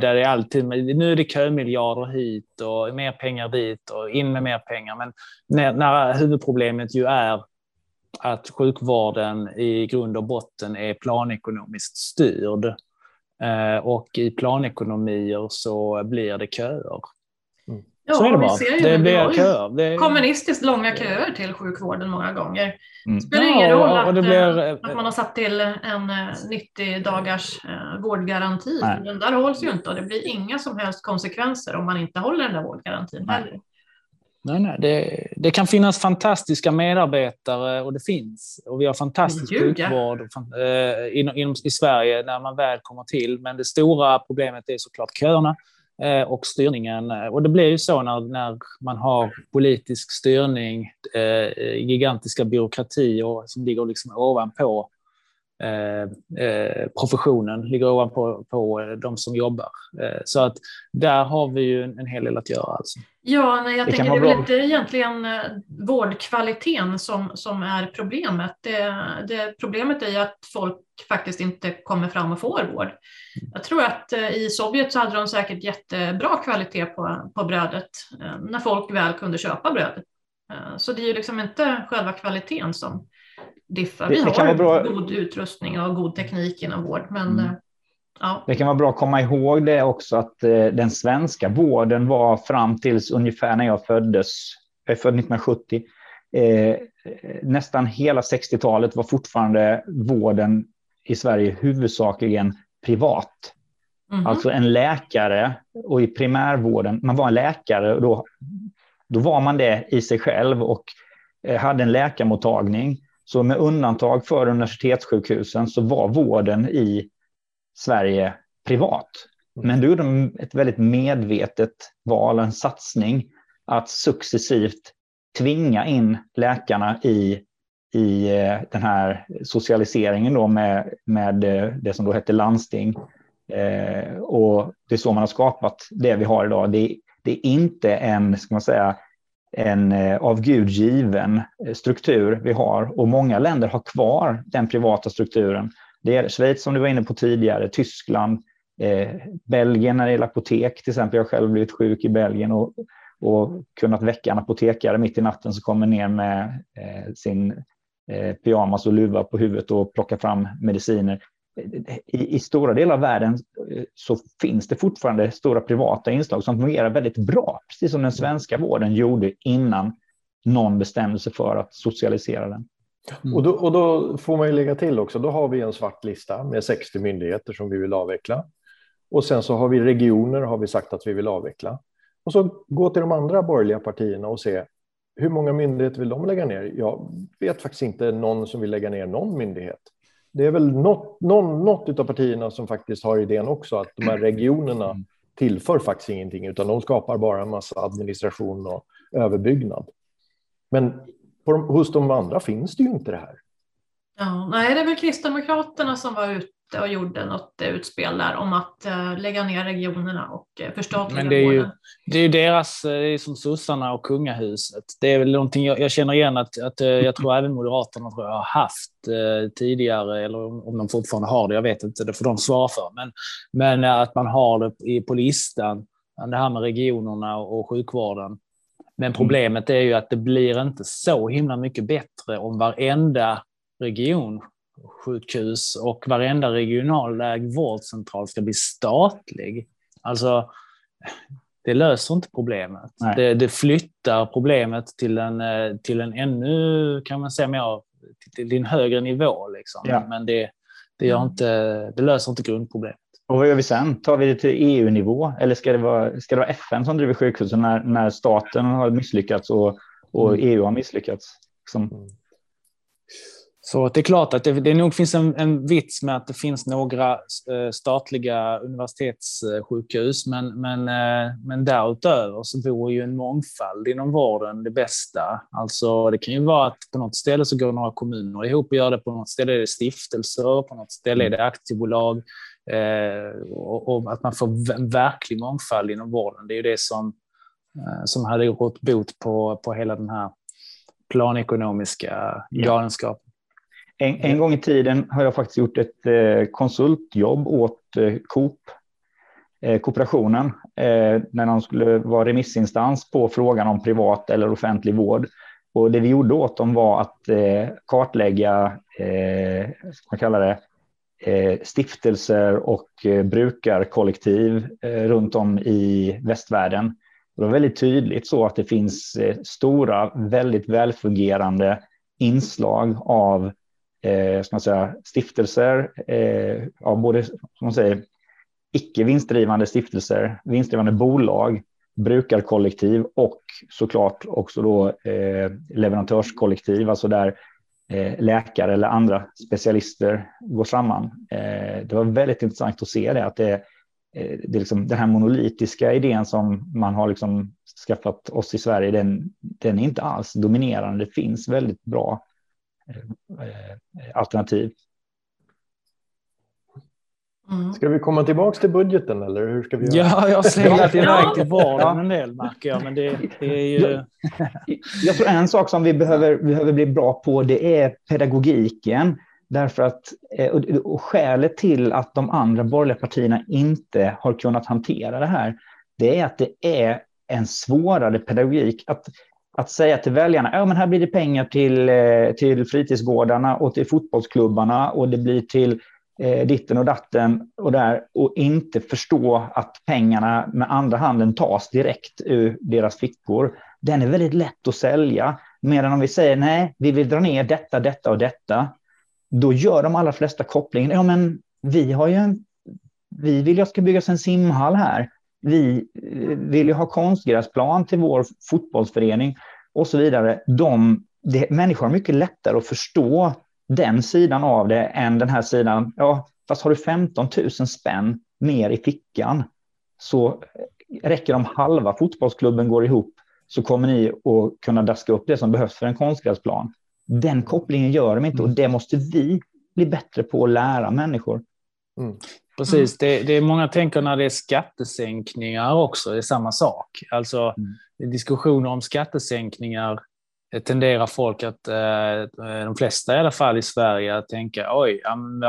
Där är alltid, nu är det kömiljarder hit och mer pengar dit och in med mer pengar. Men när, när huvudproblemet ju är att sjukvården i grund och botten är planekonomiskt styrd. Uh, och i planekonomier så blir det köer. Ja, så är det bara. Ser ju det blir köer. Det... Kommunistiskt långa köer till sjukvården många gånger. Mm. Spelar ja, ingen roll att, blir... Eh, att, man har satt till en 90 eh, dagars eh, vårdgaranti. Nej. Den där hålls ju inte och det blir inga som helst konsekvenser om man inte håller den där vårdgarantin nej. heller. Nej, nej, det, det, kan finnas fantastiska medarbetare och det finns. Och vi har fantastisk Gud, sjukvård eh, inom, inom, i Sverige när man väl kommer till. Men det stora problemet är såklart köerna. Eh, och styrningen. Och det blir ju så när, när man har politisk styrning, eh, gigantiska byråkratier som ligger liksom ovanpå professionen, ligger ovanpå på de som jobbar. Eh, så att där har vi ju en, hel del att göra. Alltså. Ja, nej, jag det tänker det är väl inte egentligen vårdkvaliteten som, som är problemet. Det, det, problemet är ju att folk faktiskt inte kommer fram och får vård. Jag tror att eh, i Sovjet så hade de säkert jättebra kvalitet på, på brödet eh, när folk väl kunde köpa brödet. Eh, så det är ju liksom inte själva kvaliteten som diffar. Vi har bra... god utrustning och god teknik inom vård, men mm. ja. Det kan vara bra att komma ihåg det också att den svenska vården var fram tills ungefär när jag föddes, jag är född 1970, eh, nästan hela 60-talet var fortfarande vården i Sverige huvudsakligen privat. Mm. Alltså en läkare och i primärvården, man var en läkare och då, då var man det i sig själv och eh, hade en läkarmottagning. Så med undantag för universitetssjukhusen så var vården i Sverige privat. Mm. Men då gjorde de ett väldigt medvetet val, en satsning att successivt tvinga in läkarna i i eh, den här socialiseringen då med, med eh, det som då hette landsting. Eh, och det är så man har skapat det vi har idag. Det, det är inte en, ska man säga, en eh, av Gud given eh, struktur vi har och många länder har kvar den privata strukturen. Det är Schweiz som du var inne på tidigare, Tyskland, eh, Belgien när det gäller apotek till exempel. Jag har själv blivit sjuk i Belgien och, och kunnat väcka en apotekare mitt i natten som kommer ner med eh, sin Eh, pyjamas och luva på huvudet och plockar fram mediciner. I, I, stora delar av världen eh, så finns det fortfarande stora privata inslag som fungerar väldigt bra, precis som den svenska vården gjorde innan någon bestämde sig för att socialisera den. Mm. Och, då, och då får man ju lägga till också, då har vi en svart lista med 60 myndigheter som vi vill avveckla. Och sen så har vi regioner har vi sagt att vi vill avveckla. Och så gå till de andra borgerliga partierna och se hur många myndigheter vill de lägga ner? Jag vet faktiskt inte någon som vill lägga ner någon myndighet. Det är väl något, någon, något av partierna som faktiskt har idén också att de här regionerna mm. tillför faktiskt ingenting utan de skapar bara en massa administration och överbyggnad. Men på, hos de andra finns det ju inte det här. Ja, nej, det är väl Kristdemokraterna som var ute och gjorde något utspel där om att uh, lägga ner regionerna och uh, förstatliga Men det är ju, det är ju deras, eh, det är som sossarna och kungahuset. Det är väl någonting jag, jag känner igen att, att jag tror även Moderaterna tror jag har haft tidigare, eller om de fortfarande har det, jag vet inte, det får de svara för. Men, men att man har det på listan, det här med regionerna och sjukvården. Men mm. problemet är ju att det blir inte så himla mycket bättre om varenda region sjukhus och varenda regionalägd vårdcentral ska bli statlig. Alltså, det löser inte problemet. Det, det, flyttar problemet till en, eh, till en ännu, kan man säga, mer, till en högre nivå. Liksom. Ja. Men det, det, gör inte, det löser inte grundproblemet. Och vad gör vi sen? Tar vi det till EU-nivå eller ska det vara, ska det vara FN som driver sjukhusen när, när staten har misslyckats och, och mm. EU har misslyckats? Liksom. Så det är klart att det, det nog finns en, en vits med att det finns några eh, statliga universitetssjukhus, men, men, eh, men därutöver så vore ju en mångfald inom vården det bästa. Alltså det kan ju vara att på något ställe så går några kommuner ihop och gör det, på något ställe är det stiftelser, på något ställe är det aktiebolag eh, och, och, att man får en verklig mångfald inom vården. Det är ju det som, som hade rått bot på, på hela den här planekonomiska galenskapen. En, en gång i tiden har jag faktiskt gjort ett eh, konsultjobb åt eh, Coop, eh, kooperationen, eh, när de skulle vara remissinstans på frågan om privat eller offentlig vård. Och det vi gjorde åt dem var att eh, kartlägga, eh, man kallar det, eh, stiftelser och eh, brukarkollektiv eh, runt om i västvärlden. Det var väldigt tydligt så att det finns eh, stora, väldigt välfungerande inslag av eh, ska man säga, stiftelser eh, av både som man säger, icke vinstdrivande stiftelser, vinstdrivande bolag, brukarkollektiv och såklart också då eh, leverantörskollektiv, alltså där eh, läkare eller andra specialister går samman. Eh, det var väldigt intressant att se det, att det, eh, det är liksom den här monolitiska idén som man har liksom skaffat oss i Sverige, den, den är inte alls dominerande. Det finns väldigt bra alternativ. Mm. Ska vi komma tillbaka till budgeten eller hur ska vi göra? Ja, jag har slängt iväg till vården en del märker jag, men det, det är ju... Jag, tror en sak som vi behöver, behöver bli bra på det är pedagogiken. Därför att, eh, och skälet till att de andra borgerliga partierna inte har kunnat hantera det här, det är att det är en svårare pedagogik. Att att säga till väljarna, ja men här blir det pengar till, eh, till fritidsgårdarna och till fotbollsklubbarna och det blir till eh, ditten och datten och där och inte förstå att pengarna med andra handen tas direkt ur deras fickor. Den är väldigt lätt att sälja. Medan om vi säger nej, vi vill dra ner detta, detta och detta, då gör de allra flesta kopplingen. Ja, men vi har ju en, vi vill ju att det ska byggas en simhall här vi eh, vill ju ha konstgräsplan till vår fotbollsförening och så vidare. De, det, människor har mycket lättare att förstå den sidan av det än den här sidan. Ja, fast har du 15 000 spänn mer i fickan så räcker om halva fotbollsklubben går ihop så kommer ni att kunna daska upp det som behövs för en konstgräsplan. Den kopplingen gör de inte och det måste vi bli bättre på att lära människor. Mm. Precis, mm. det, det är många tänker när det är skattesänkningar också, det är samma sak. Alltså mm. diskussioner om skattesänkningar tenderar folk att, eh, de flesta i alla fall i Sverige, att tänka oj,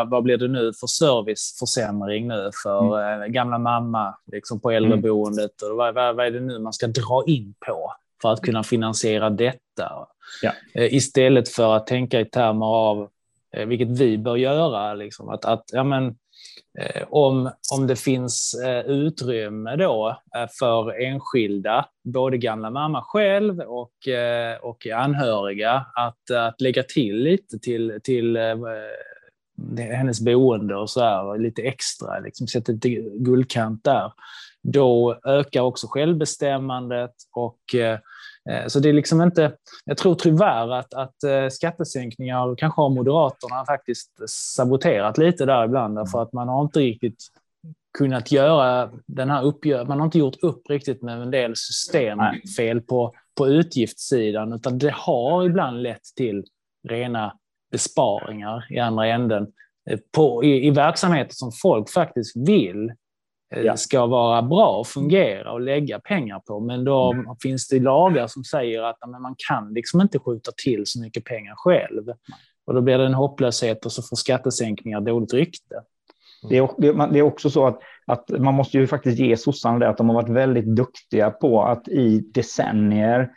vad blir det nu för serviceförsämring nu för mm. Eh, gamla mamma liksom på äldreboendet? Och vad, vad, vad är det nu man ska dra in på för att kunna finansiera detta? Ja. Eh, istället för att tänka i termer av vilket vi bör göra, liksom, att, att ja, men, eh, Eh, om, om det finns eh, utrymme då eh, för enskilda, både gamla mamma själv och, och anhöriga, att, att lägga till lite till, till hennes boende och så här, lite extra, liksom sätta lite guldkant där. Då ökar också självbestämmandet och eh, eh, så det är liksom inte, jag tror tyvärr att, att eh, skattesänkningar kanske har Moderaterna faktiskt saboterat lite där ibland, därför att man har inte riktigt kunnat göra den här uppgörelsen, man har inte gjort upp riktigt med en del systemfel på, på utgiftssidan, utan det har ibland lett till rena besparingar i andra änden på, i, i verksamheter som folk faktiskt vill ja. ska vara bra och fungera och lägga pengar på. Men då mm. finns det lagar som säger att men man kan liksom inte skjuta till så mycket pengar själv. Och då blir det en hopplöshet och så får skattesänkningar dåligt rykte. Det är, det är också så att, att man måste ju faktiskt ge sossarna det att de har varit väldigt duktiga på att i decennier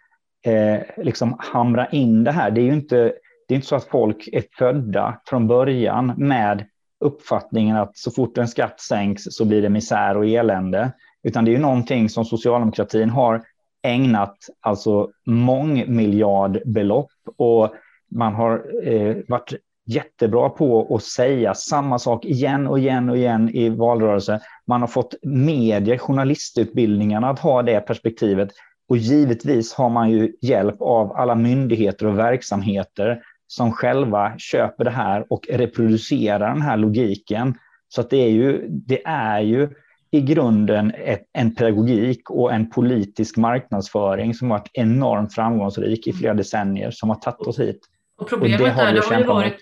eh, liksom hamra in det här. Det är ju inte, det är inte så att folk är födda från början med uppfattningen att så fort en skatt sänks så blir det misär och elände. Utan det är ju någonting som socialdemokratin har ägnat alltså mångmiljardbelopp och man har eh, varit jättebra på att säga samma sak igen och igen och igen i valrörelsen. Man har fått medier, journalistutbildningarna att ha det perspektivet. Och givetvis har man ju hjälp av alla myndigheter och verksamheter som själva köper det här och reproducerar den här logiken. Så att det är ju, det är ju i grunden ett, en pedagogik och en politisk marknadsföring som varit enormt framgångsrik i flera decennier som har tagit oss hit. Och problemet, och det har, är, det har ju varit,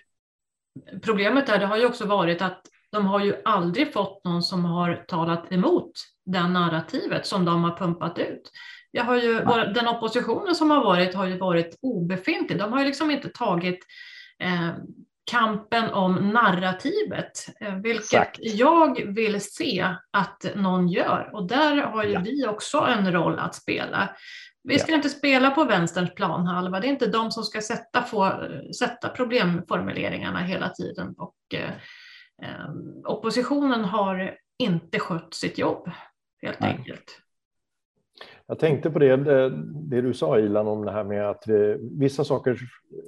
problemet är det har ju också varit att de har ju aldrig fått någon som har talat emot det narrativet som de har pumpat ut. Jag har ju, den oppositionen som har varit har ju varit obefintlig. De har ju liksom inte tagit eh, kampen om narrativet, eh, vilket Exakt. jag vill se att någon gör. Och där har ju ja. vi också en roll att spela. Vi ska ja. inte spela på vänsterns planhalva. Det är inte de som ska sätta, få, sätta problemformuleringarna hela tiden. Och, eh, eh oppositionen har inte skött sitt jobb, helt Nej. enkelt. Jag tänkte på det, det, det, du sa Ilan om det här med att vi, vissa saker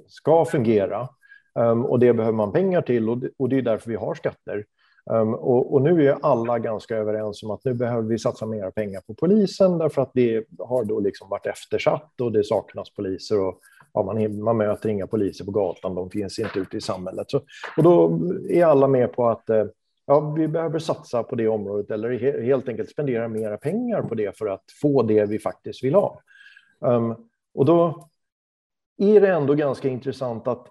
ska fungera um, och det behöver man pengar till och det, och det är därför vi har skatter. Um, och, och, nu är alla ganska överens om att nu behöver vi satsa mer pengar på polisen därför att det har då liksom varit eftersatt och det saknas poliser och ja, man, man möter inga poliser på gatan, de finns inte ute i samhället. Så, och då är alla med på att eh, ja, vi behöver satsa på det området eller helt enkelt spendera mera pengar på det för att få det vi faktiskt vill ha. Um, och då är det ändå ganska intressant att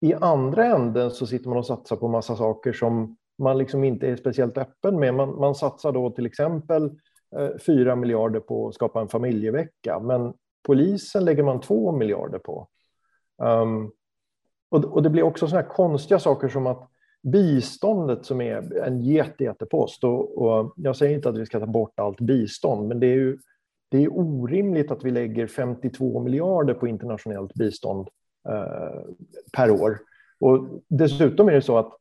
i andra änden så sitter man och satsar på massa saker som man liksom inte är speciellt öppen med. Man, man satsar då till exempel eh, 4 miljarder på att skapa en familjevecka, men polisen lägger man 2 miljarder på. Um, och, och, det blir också sådana här konstiga saker som att biståndet som är en jätte, jättepost. Och, och jag säger inte att vi ska ta bort allt bistånd, men det är ju det är orimligt att vi lägger 52 miljarder på internationellt bistånd eh, per år. Och dessutom är det så att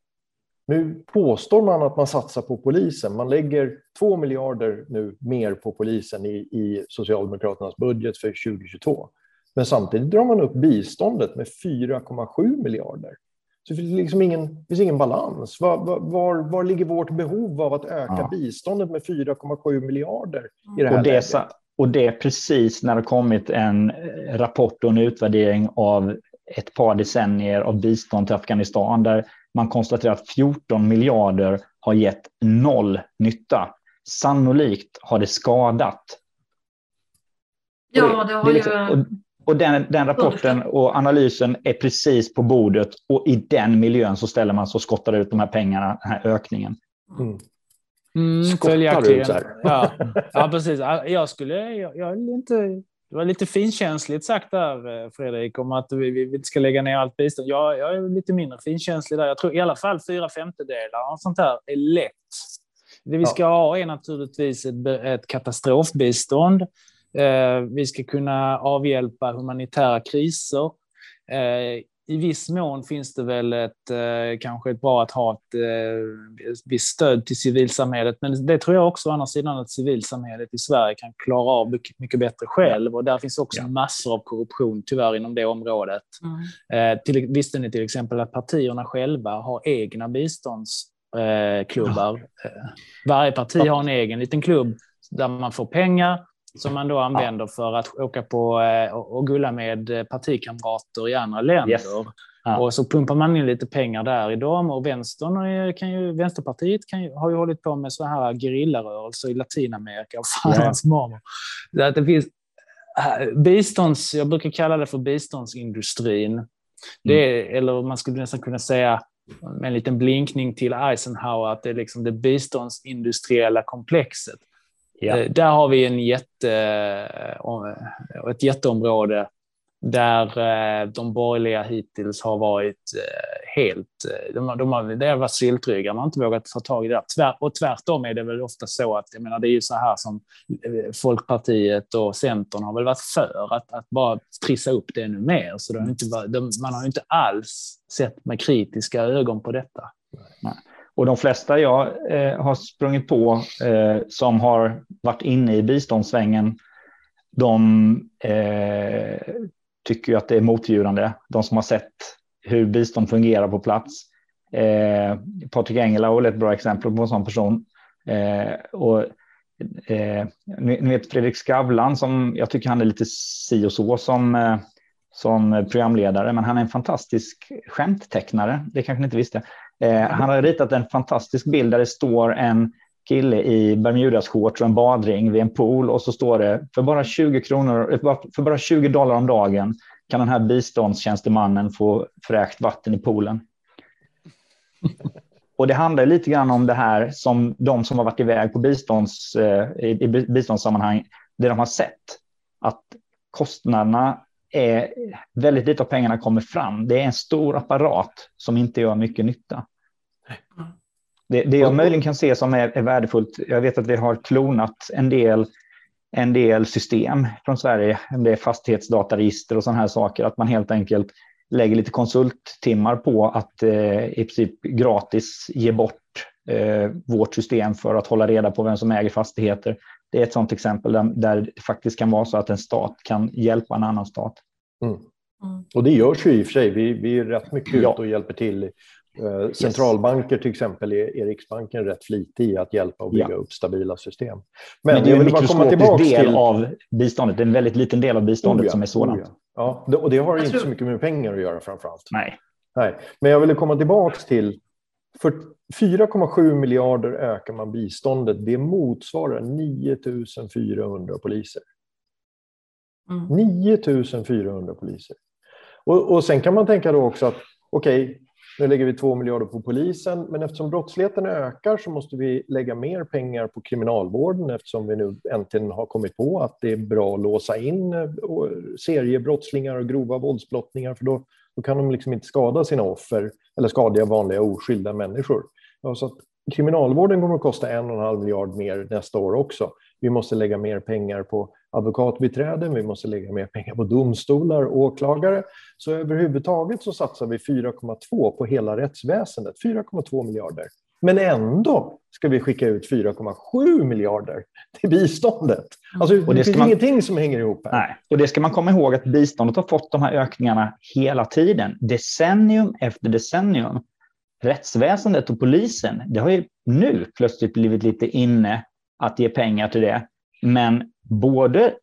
nu påstår man att man satsar på polisen. Man lägger 2 miljarder nu mer på polisen i, i Socialdemokraternas budget för 2022. Men samtidigt drar man upp biståndet med 4,7 miljarder. Så det finns liksom ingen, finns ingen balans. Var, var, var, ligger vårt behov av att öka ja. biståndet med 4,7 miljarder i det här och det, läget? Och det är precis när det kommit en eh, rapport och en utvärdering av ett par decennier av bistånd till Afghanistan där man konstaterar att 14 miljarder har gett noll nytta. Sannolikt har det skadat. Ja, det har det liksom, ju... Och den, den rapporten och analysen är precis på bordet och i den miljön så ställer man så skottar ut de här pengarna, den här ökningen. Mm. Mm, skottar ut så här. Ja, ja, precis. Jag skulle, jag, jag inte, det var lite finkänsligt sagt där, eh, Fredrik, om att vi, vi ska lägga ner allt bistånd. Jag, jag är lite mindre finkänslig där. Jag tror i alla fall fyra femtedelar och sånt här är lätt. Det vi ska ja. ha är naturligtvis ett, ett katastrofbistånd vi ska kunna avhjälpa humanitära kriser. Eh, i viss mån finns det väl ett, eh, kanske ett bra att ha ett eh, visst stöd till civilsamhället. Men det tror jag också å andra sidan att civilsamhället i Sverige kan klara av mycket, bättre själv. Och där finns också ja. massor av korruption tyvärr inom det området. Mm. Eh, till, visste ni till exempel att partierna själva har egna biståndsklubbar? Eh, varje parti har en egen liten klubb där man får pengar som man då använder ja. för att åka på eh, och gulla med partikamrater i andra länder. Yes. Ja. Och så pumpar man in lite pengar där i dem och vänstern kan ju, Vänsterpartiet kan ju, har ju hållit på med så här gerillarörelser i Latinamerika och fan hans mormor. Det, det finns äh, bistånds, jag brukar kalla det för biståndsindustrin. Mm. Det eller man skulle nästan kunna säga med en liten blinkning till Eisenhower att det är liksom det biståndsindustriella komplexet. Ja. Eh, där har vi en jätte, eh, ett jätteområde där eh, de borgerliga hittills har varit helt... De, de har, det har varit syltrygga, man har inte vågat ta tag i det. Tvär, och tvärtom är det väl ofta så att, jag menar, det är ju så här som Folkpartiet och Centern har väl varit för, att, att bara trissa upp det ännu mer. Så de inte, de, man har ju inte alls sett med kritiska ögon på detta. Nej. Och de flesta jag eh, har sprungit på eh, som har varit inne i biståndssvängen, de eh, tycker ju att det är motbjudande. De som har sett hur bistånd fungerar på plats. Eh, Patrik Engela är ett bra exempel på en sån person. Eh, och, eh, ni, vet Fredrik Skavlan som jag tycker han är lite si och så som, eh, som programledare, men han är en fantastisk skämttecknare. Det kanske ni inte visste. Eh, han har ritat en fantastisk bild där det står en kille i Bermudas-shorts och en badring vid en pool och så står det för bara 20 kronor, för bara 20 dollar om dagen kan den här biståndstjänstemannen få fräkt vatten i poolen. Och det handlar lite grann om det här som de som har varit iväg på bistånds, eh, i biståndssammanhang, det de har sett. Att kostnaderna är väldigt lite av pengarna kommer fram. Det är en stor apparat som inte gör mycket nytta. Det, det jag möjligen kan se som är, är, värdefullt, jag vet att vi har klonat en del, en del system från Sverige, det är fastighetsdataregister och sådana här saker, att man helt enkelt lägger lite konsulttimmar på att eh, i princip gratis ge bort eh, vårt system för att hålla reda på vem som äger fastigheter. Det är ett sådant exempel där, där det faktiskt kan vara så att en stat kan hjälpa en annan stat. Mm. Mm. Och det görs ju i och för sig. Vi, vi är rätt mycket ja. ute och hjälper till Eh, centralbanker till exempel är, är Riksbanken rätt flitig i att hjälpa och bygga ja. upp stabila system. Men, Men det är en mikroskopisk del till... av biståndet. Det är en väldigt liten del av biståndet oh ja, som är sådant. Oh ja. ja. och det har inte tror... så mycket med pengar att göra framför allt. Nej. Nej. Men jag ville komma tillbaka till 4,7 miljarder ökar man biståndet. Det motsvarar 9 400 poliser. Mm. 9 400 poliser. Och, och sen kan man tänka då också att okej, okay, nu lägger vi 2 miljarder på polisen, men eftersom brottsligheten ökar så måste vi lägga mer pengar på kriminalvården eftersom vi nu äntligen har kommit på att det är bra att låsa in eh, seriebrottslingar och grova våldsbrottningar för då, då kan de liksom inte skada sina offer eller skada vanliga oskyldiga människor. Ja, så att kriminalvården kommer att kosta en och en halv miljard mer nästa år också. Vi måste lägga mer pengar på advokatbiträden, vi måste lägga mer pengar på domstolar och åklagare. Så överhuvudtaget så satsar vi 4,2 på hela rättsväsendet, 4,2 miljarder. Men ändå ska vi skicka ut 4,7 miljarder till biståndet. Alltså, och det, finns man... ingenting som hänger ihop här. Nej. Och det ska man komma ihåg att biståndet har fått de här ökningarna hela tiden, decennium efter decennium. Rättsväsendet och polisen, det har ju nu plötsligt blivit lite inne att ge pengar till det. Men både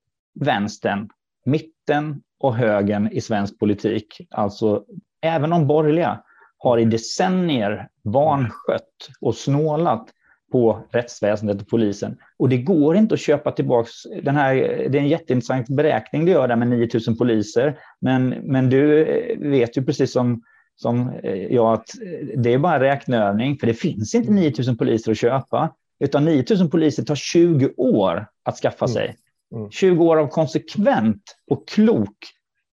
vänstern, mitten och högern i svensk politik, alltså även de borgerliga, har i decennier vanskött och snålat på rättsväsendet och polisen. Och det går inte att köpa tillbaka den här, det är en jätteintressant beräkning du gör där med 9000 poliser. Men, men du eh, vet ju precis som, som eh, jag att eh, det är bara en räkneövning, för det finns inte 9000 poliser att köpa. Utan 9000 poliser tar 20 år att skaffa mm. sig. Mm. 20 år av konsekvent och klok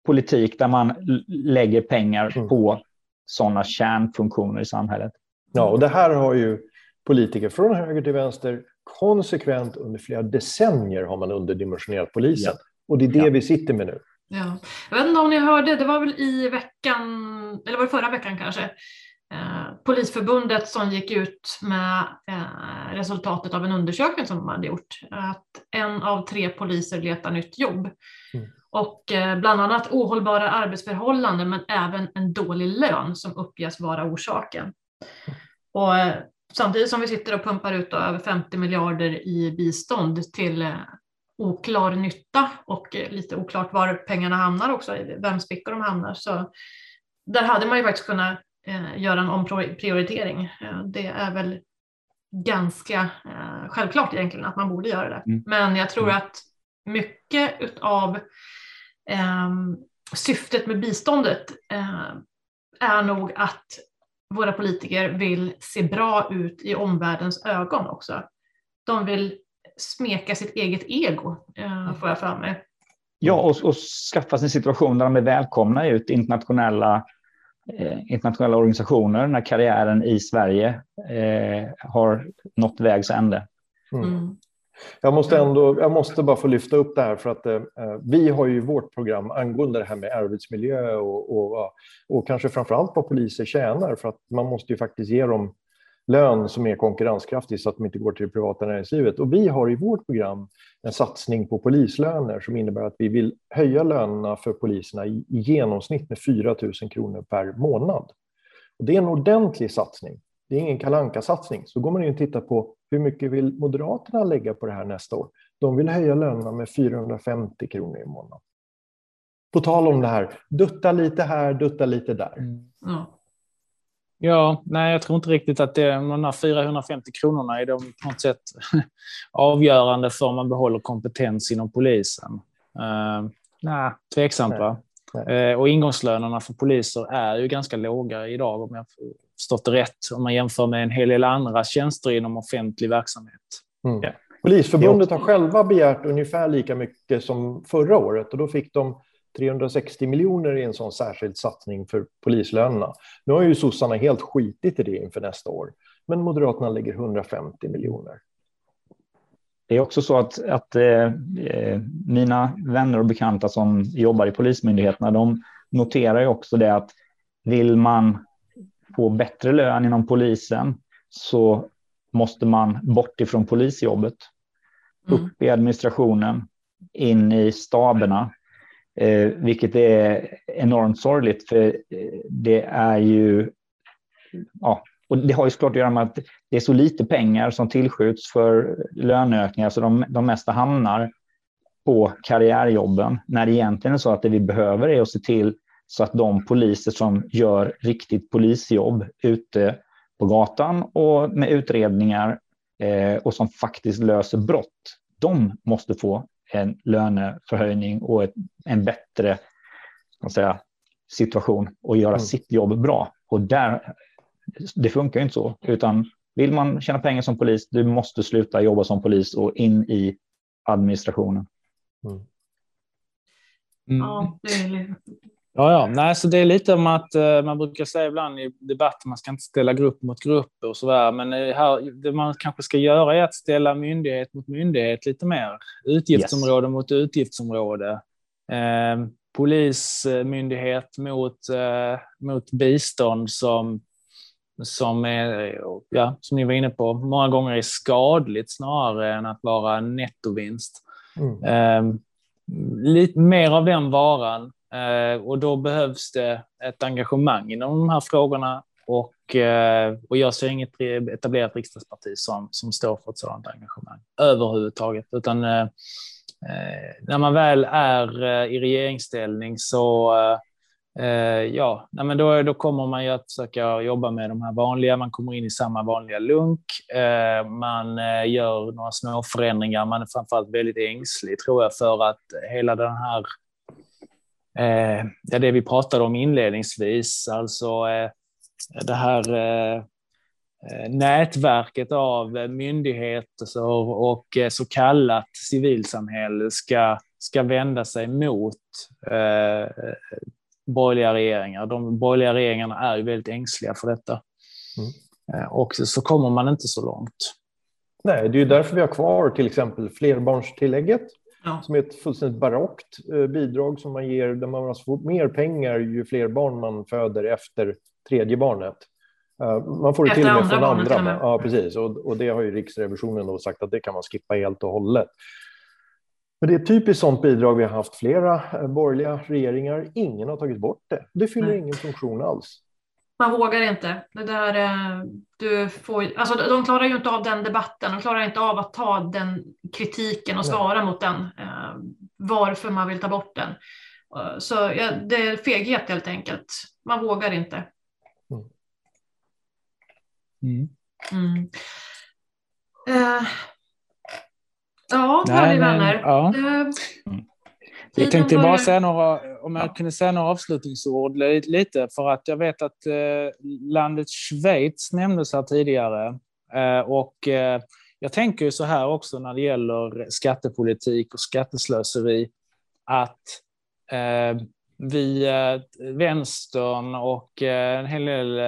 politik där man lägger pengar mm. på sådana kärnfunktioner i samhället. Ja, och det här har ju politiker från höger till vänster konsekvent under flera decennier har man underdimensionerat polisen. Ja. Och det är det ja. vi sitter med nu. Ja. Jag vet inte om ni hörde, det var väl i veckan, eller var det förra veckan kanske, Polisförbundet som gick ut med eh, resultatet av en undersökning som de hade gjort, att en av tre poliser letar nytt jobb. Mm. Och eh, bland annat ohållbara arbetsförhållanden men även en dålig lön som uppges vara orsaken. Och eh, samtidigt som vi sitter och pumpar ut över 50 miljarder i bistånd till eh, oklar nytta och eh, lite oklart var pengarna hamnar också, vems fickor de hamnar. Så där hade man ju faktiskt kunnat eh, göra en omprioritering. Eh, det är väl ganska eh, självklart egentligen att man borde göra det. Mm. Men jag tror mm. att mycket av eh, syftet med biståndet eh, är nog att våra politiker vill se bra ut i omvärldens ögon också. De vill smeka sitt eget ego, eh, mm. får jag för mig. Ja, och, och skaffa sig en situation där de är välkomna ut internationella, eh, internationella organisationer när karriären i Sverige eh, har nått vägs ände. Mm. mm. Jag måste ändå, jag måste bara få lyfta upp det här för att eh, vi har ju vårt program angående det här med arbetsmiljö och, och, och kanske framför allt vad poliser tjänar för att man måste ju faktiskt ge dem lön som är konkurrenskraftig så att de inte går till det privata näringslivet. Och vi har i vårt program en satsning på polislöner som innebär att vi vill höja lönerna för poliserna i, i genomsnitt med 4 000 kronor per månad. Och det är en ordentlig satsning. Det är ingen kalanka satsning Så går man in och tittar på hur mycket vill Moderaterna lägga på det här nästa år? De vill höja lönerna med 450 kronor i månaden. På tal om det här, dutta lite här, dutta lite där. Mm. Ja, nej, jag tror inte riktigt att det, de här 450 kronorna är de på något sätt avgörande för om man behåller kompetens inom polisen. Uh, nej, tveksamt nej. va? Nej. Uh, och ingångslönerna för poliser är ju ganska låga idag om jag förstått det rätt, om man jämför med en hel del andra tjänster inom offentlig verksamhet. Mm. Ja. Polisförbundet har själva begärt ungefär lika mycket som förra året och då fick de 360 miljoner i en sån särskild satsning för polislönerna. Nu har ju sossarna helt skitit i det inför nästa år, men Moderaterna lägger 150 miljoner. Det är också så att, att eh, mina vänner och bekanta som jobbar i Polismyndigheterna, de noterar ju också det att vill man få bättre lön inom polisen så måste man bort ifrån polisjobbet, upp mm. i administrationen, in i staberna Eh, vilket är enormt sorgligt för eh, det är ju, ja, och det har ju såklart att göra med att det är så lite pengar som tillskjuts för löneökningar så de, de mesta hamnar på karriärjobben när det egentligen är så att det vi behöver är att se till så att de poliser som gör riktigt polisjobb ute på gatan och med utredningar eh, och som faktiskt löser brott, de måste få en löneförhöjning och ett, en bättre säga, situation och göra mm. sitt jobb bra. Och där, det funkar inte så, utan vill man tjäna pengar som polis, du måste sluta jobba som polis och in i administrationen. Mm. Mm. Ja, det är Ja, ja. Nej, så det är lite om att uh, man brukar säga ibland i debatter man ska inte ställa grupp mot grupp och så där. Men uh, här, det man kanske ska göra är att ställa myndighet mot myndighet lite mer. Utgiftsområde yes. mot utgiftsområde. Uh, polismyndighet mot, mot bistånd som, som, är, ja, som ni var inne på, många gånger är skadligt snarare än att vara nettovinst. Mm. lite mer av den varan Eh, Eh, och då behövs det ett engagemang inom de här frågorna. Och, eh, och jag ser inget etablerat riksdagsparti som, som står för ett sådant engagemang överhuvudtaget. Utan eh, när man väl är i regeringsställning så ja, men då, då kommer man ju att försöka jobba med de här vanliga, man kommer in i samma vanliga lunk, man gör några små förändringar, man är framförallt väldigt ängslig tror jag för att hela den här eh, det vi pratade om inledningsvis, alltså eh, det här eh, nätverket av myndigheter och så kallat civilsamhälle ska, ska vända sig mot eh, borgerliga regeringar. De borgerliga regeringarna är ju väldigt ängsliga för detta. Mm. Och så kommer man inte så långt. Nej, det är ju därför vi har kvar till exempel flerbarnstillägget ja. som är ett fullständigt barockt eh, bidrag som man ger där man alltså får mer pengar ju fler barn man föder efter tredje barnet. Eh, man får det till och med från andra. Med. Ja, precis. Och, och, det har ju Riksrevisionen då sagt att det kan man skippa helt och hållet. Men det är ett typiskt sådant bidrag. Vi har haft flera eh, borgerliga regeringar. Ingen har tagit bort det. Det fyller Nej. ingen funktion alls. Man vågar inte. Det där, eh, du får, alltså de klarar ju inte av den debatten. De klarar inte av att ta den kritiken och svara mot den. Varför man vill ta bort den. Så ja, det är feghet helt enkelt. Man vågar inte. Mm. Mm. Uh, ja, Nej, vänner. Ja. Uh, jag tänkte bara säga några, om jag kunde säga några avslutningsord lite, för att jag vet att eh, landet Schweiz nämndes här tidigare. Eh, och eh, jag tänker ju så här också när det gäller skattepolitik och skatteslöseri, att vi, vänstern och en hel del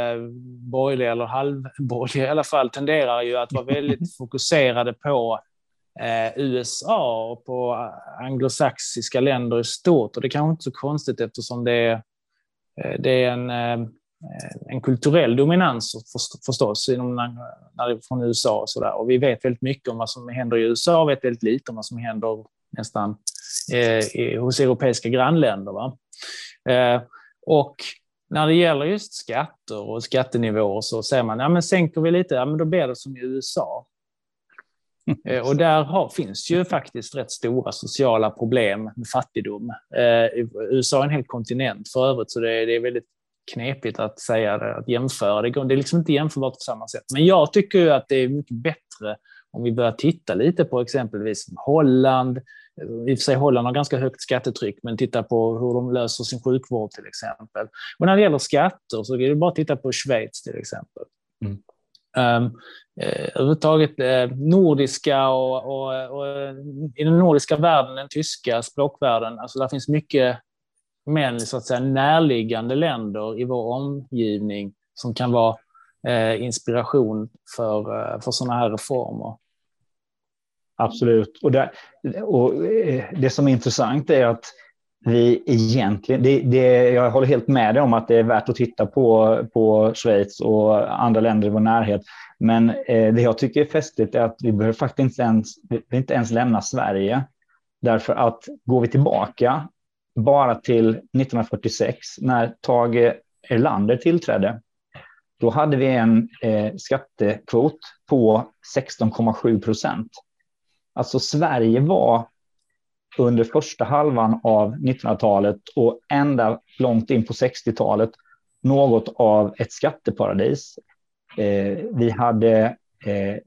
borgerliga, eller halvborgerliga i alla fall, tenderar ju att vara väldigt fokuserade på Eh, USA och på anglosaxiska länder i stort. Och det är kanske inte så konstigt eftersom det är, eh, det är en, eh, en kulturell dominans förstås inom, från USA och så där. Och vi vet väldigt mycket om vad som händer i USA och vet väldigt lite om vad som händer nästan eh, hos europeiska grannländer. Va? Eh, och när det gäller just skatter och skattenivåer så säger man, ja men sänker vi lite, ja men då blir det som i USA. Eh, och där har, finns ju faktiskt rätt stora sociala problem med fattigdom. Eh, USA är en hel kontinent för övrigt, så det är, det är väldigt knepigt att säga det, att jämföra. Det, det är liksom inte jämförbart på samma sätt. Men jag tycker att det är mycket bättre om vi börjar titta lite på exempelvis Holland, i och för sig Holland har ganska högt skattetryck, men titta på hur de löser sin sjukvård till exempel. Och när det gäller skatter så är det bara att titta på Schweiz till exempel. Mm. Um, överhuvudtaget eh, nordiska och, och, och, i den nordiska världen, den tyska språkvärlden, alltså där finns mycket men så att säga närliggande länder i vår omgivning som kan vara eh, inspiration för, eh, för sådana här reformer. Absolut. Och det, och det som är intressant är att vi egentligen, det, det, jag håller helt med dig om att det är värt att titta på, på Schweiz och andra länder i vår närhet. Men eh, det jag tycker är festligt är att vi behöver faktiskt inte ens, inte ens lämna Sverige. Därför att går vi tillbaka bara till 1946 när Tage Erlander tillträdde, då hade vi en eh, skattekvot på 16,7 procent. Alltså Sverige var under första halvan av 1900-talet och ända långt in på 60-talet något av ett skatteparadis. Eh, vi hade eh,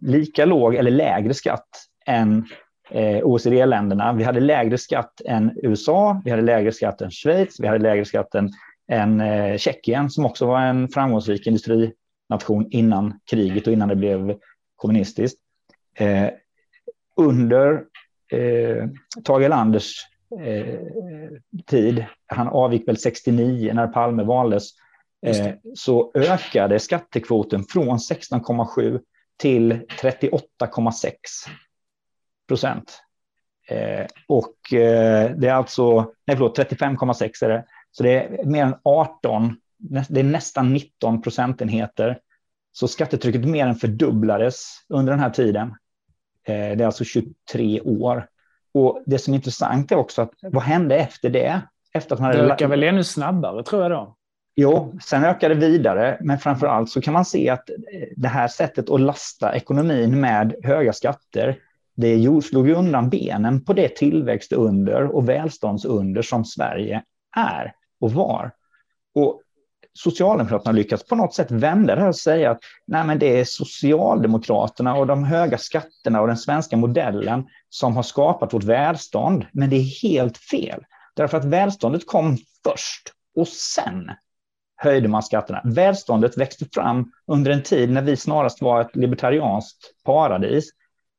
lika låg eller lägre skatt än eh, OECD-länderna. Vi hade lägre skatt än USA, vi hade lägre skatt än Schweiz, vi hade lägre skatt än, än eh, Tjeckien som också var en framgångsrik industrination innan kriget och innan det blev kommunistiskt. Eh, under eh, Tage Erlanders eh, tid, han avgick väl 69 när Palme valdes, eh, så ökade skattekvoten från 16,7 till 38,6 procent. Eh, och eh, det är alltså, nej förlåt, 35,6 är det. Så det är mer än 18, det är nästan 19 procentenheter så skattetrycket mer än fördubblades under den här tiden. Eh, det är alltså 23 år. Och det som är intressant är också att vad hände efter det? Efter att man det ökar väl ännu snabbare tror jag då? Jo, sen ökar det vidare, men framför allt så kan man se att det här sättet att lasta ekonomin med höga skatter, det slog undan benen på det tillväxtunder och välståndsunder som Sverige är och var. Och Socialdemokraterna lyckats på något sätt vända det här och säga att nej, men det är Socialdemokraterna och de höga skatterna och den svenska modellen som har skapat vårt välstånd. Men det är helt fel, därför att välståndet kom först och sen höjde man skatterna. Välståndet växte fram under en tid när vi snarast var ett libertarianskt paradis.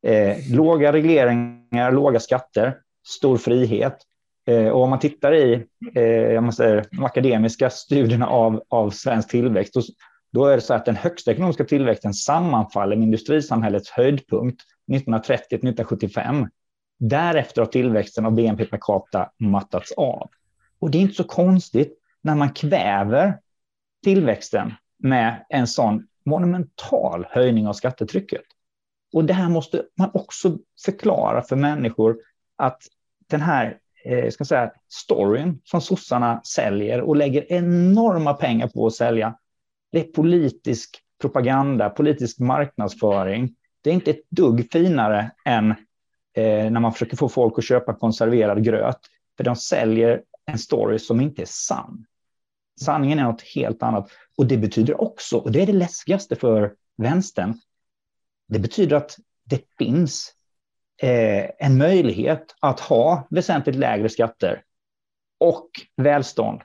Eh, låga regleringar, låga skatter, stor frihet. Eh, och om man tittar i eh, jag måste de akademiska studierna av, av svensk tillväxt, då, då är det så att den högsta ekonomiska tillväxten sammanfaller med industrisamhällets höjdpunkt 1930-1975. Därefter har tillväxten av BNP per capita mattats av. Och det är inte så konstigt när man kväver tillväxten med en sån monumental höjning av skattetrycket. Och det här måste man också förklara för människor att den här eh, ska säga, storyn som sossarna säljer och lägger enorma pengar på att sälja, det är politisk propaganda, politisk marknadsföring. Det är inte ett dugg finare än eh, när man försöker få folk att köpa konserverad gröt, för de säljer en story som inte är sann. Sanningen är något helt annat. Och det betyder också, och det är det läskigaste för vänstern, det betyder att det finns en möjlighet att ha väsentligt lägre skatter och välstånd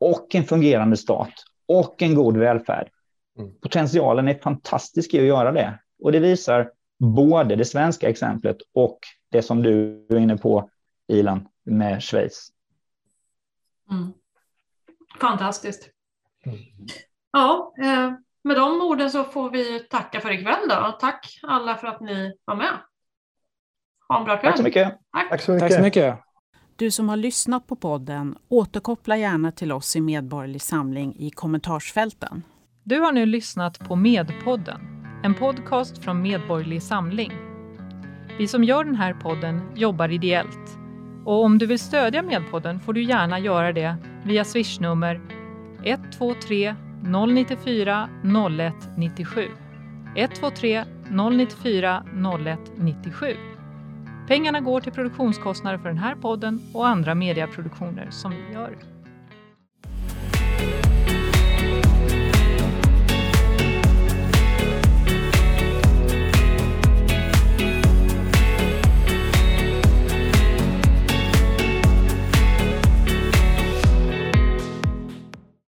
och en fungerande stat och en god välfärd. Mm. Potentialen är fantastisk i att göra det. Och det visar både det svenska exemplet och det som du är inne på, Ilan, med Schweiz. Mm. Fantastiskt. Mm. Ja, eh, med de orden så får vi tacka för ikväll då. Tack alla för att ni var med. Ha en bra kväll. Tack så mycket. Tack, Tack så mycket. Tack så mycket. Du som har lyssnat på podden, återkoppla gärna till oss i Medborgerlig Samling i kommentarsfälten. Du har nu lyssnat på Medpodden, en podcast från Medborgerlig Samling. Vi som gör den här podden jobbar ideellt. Och om du vill stödja Medpodden får du gärna göra det via swishnummer 123 094 0197. 123 094 0197. Pengarna går till produktionskostnader för den här podden och andra mediaproduktioner som vi gör.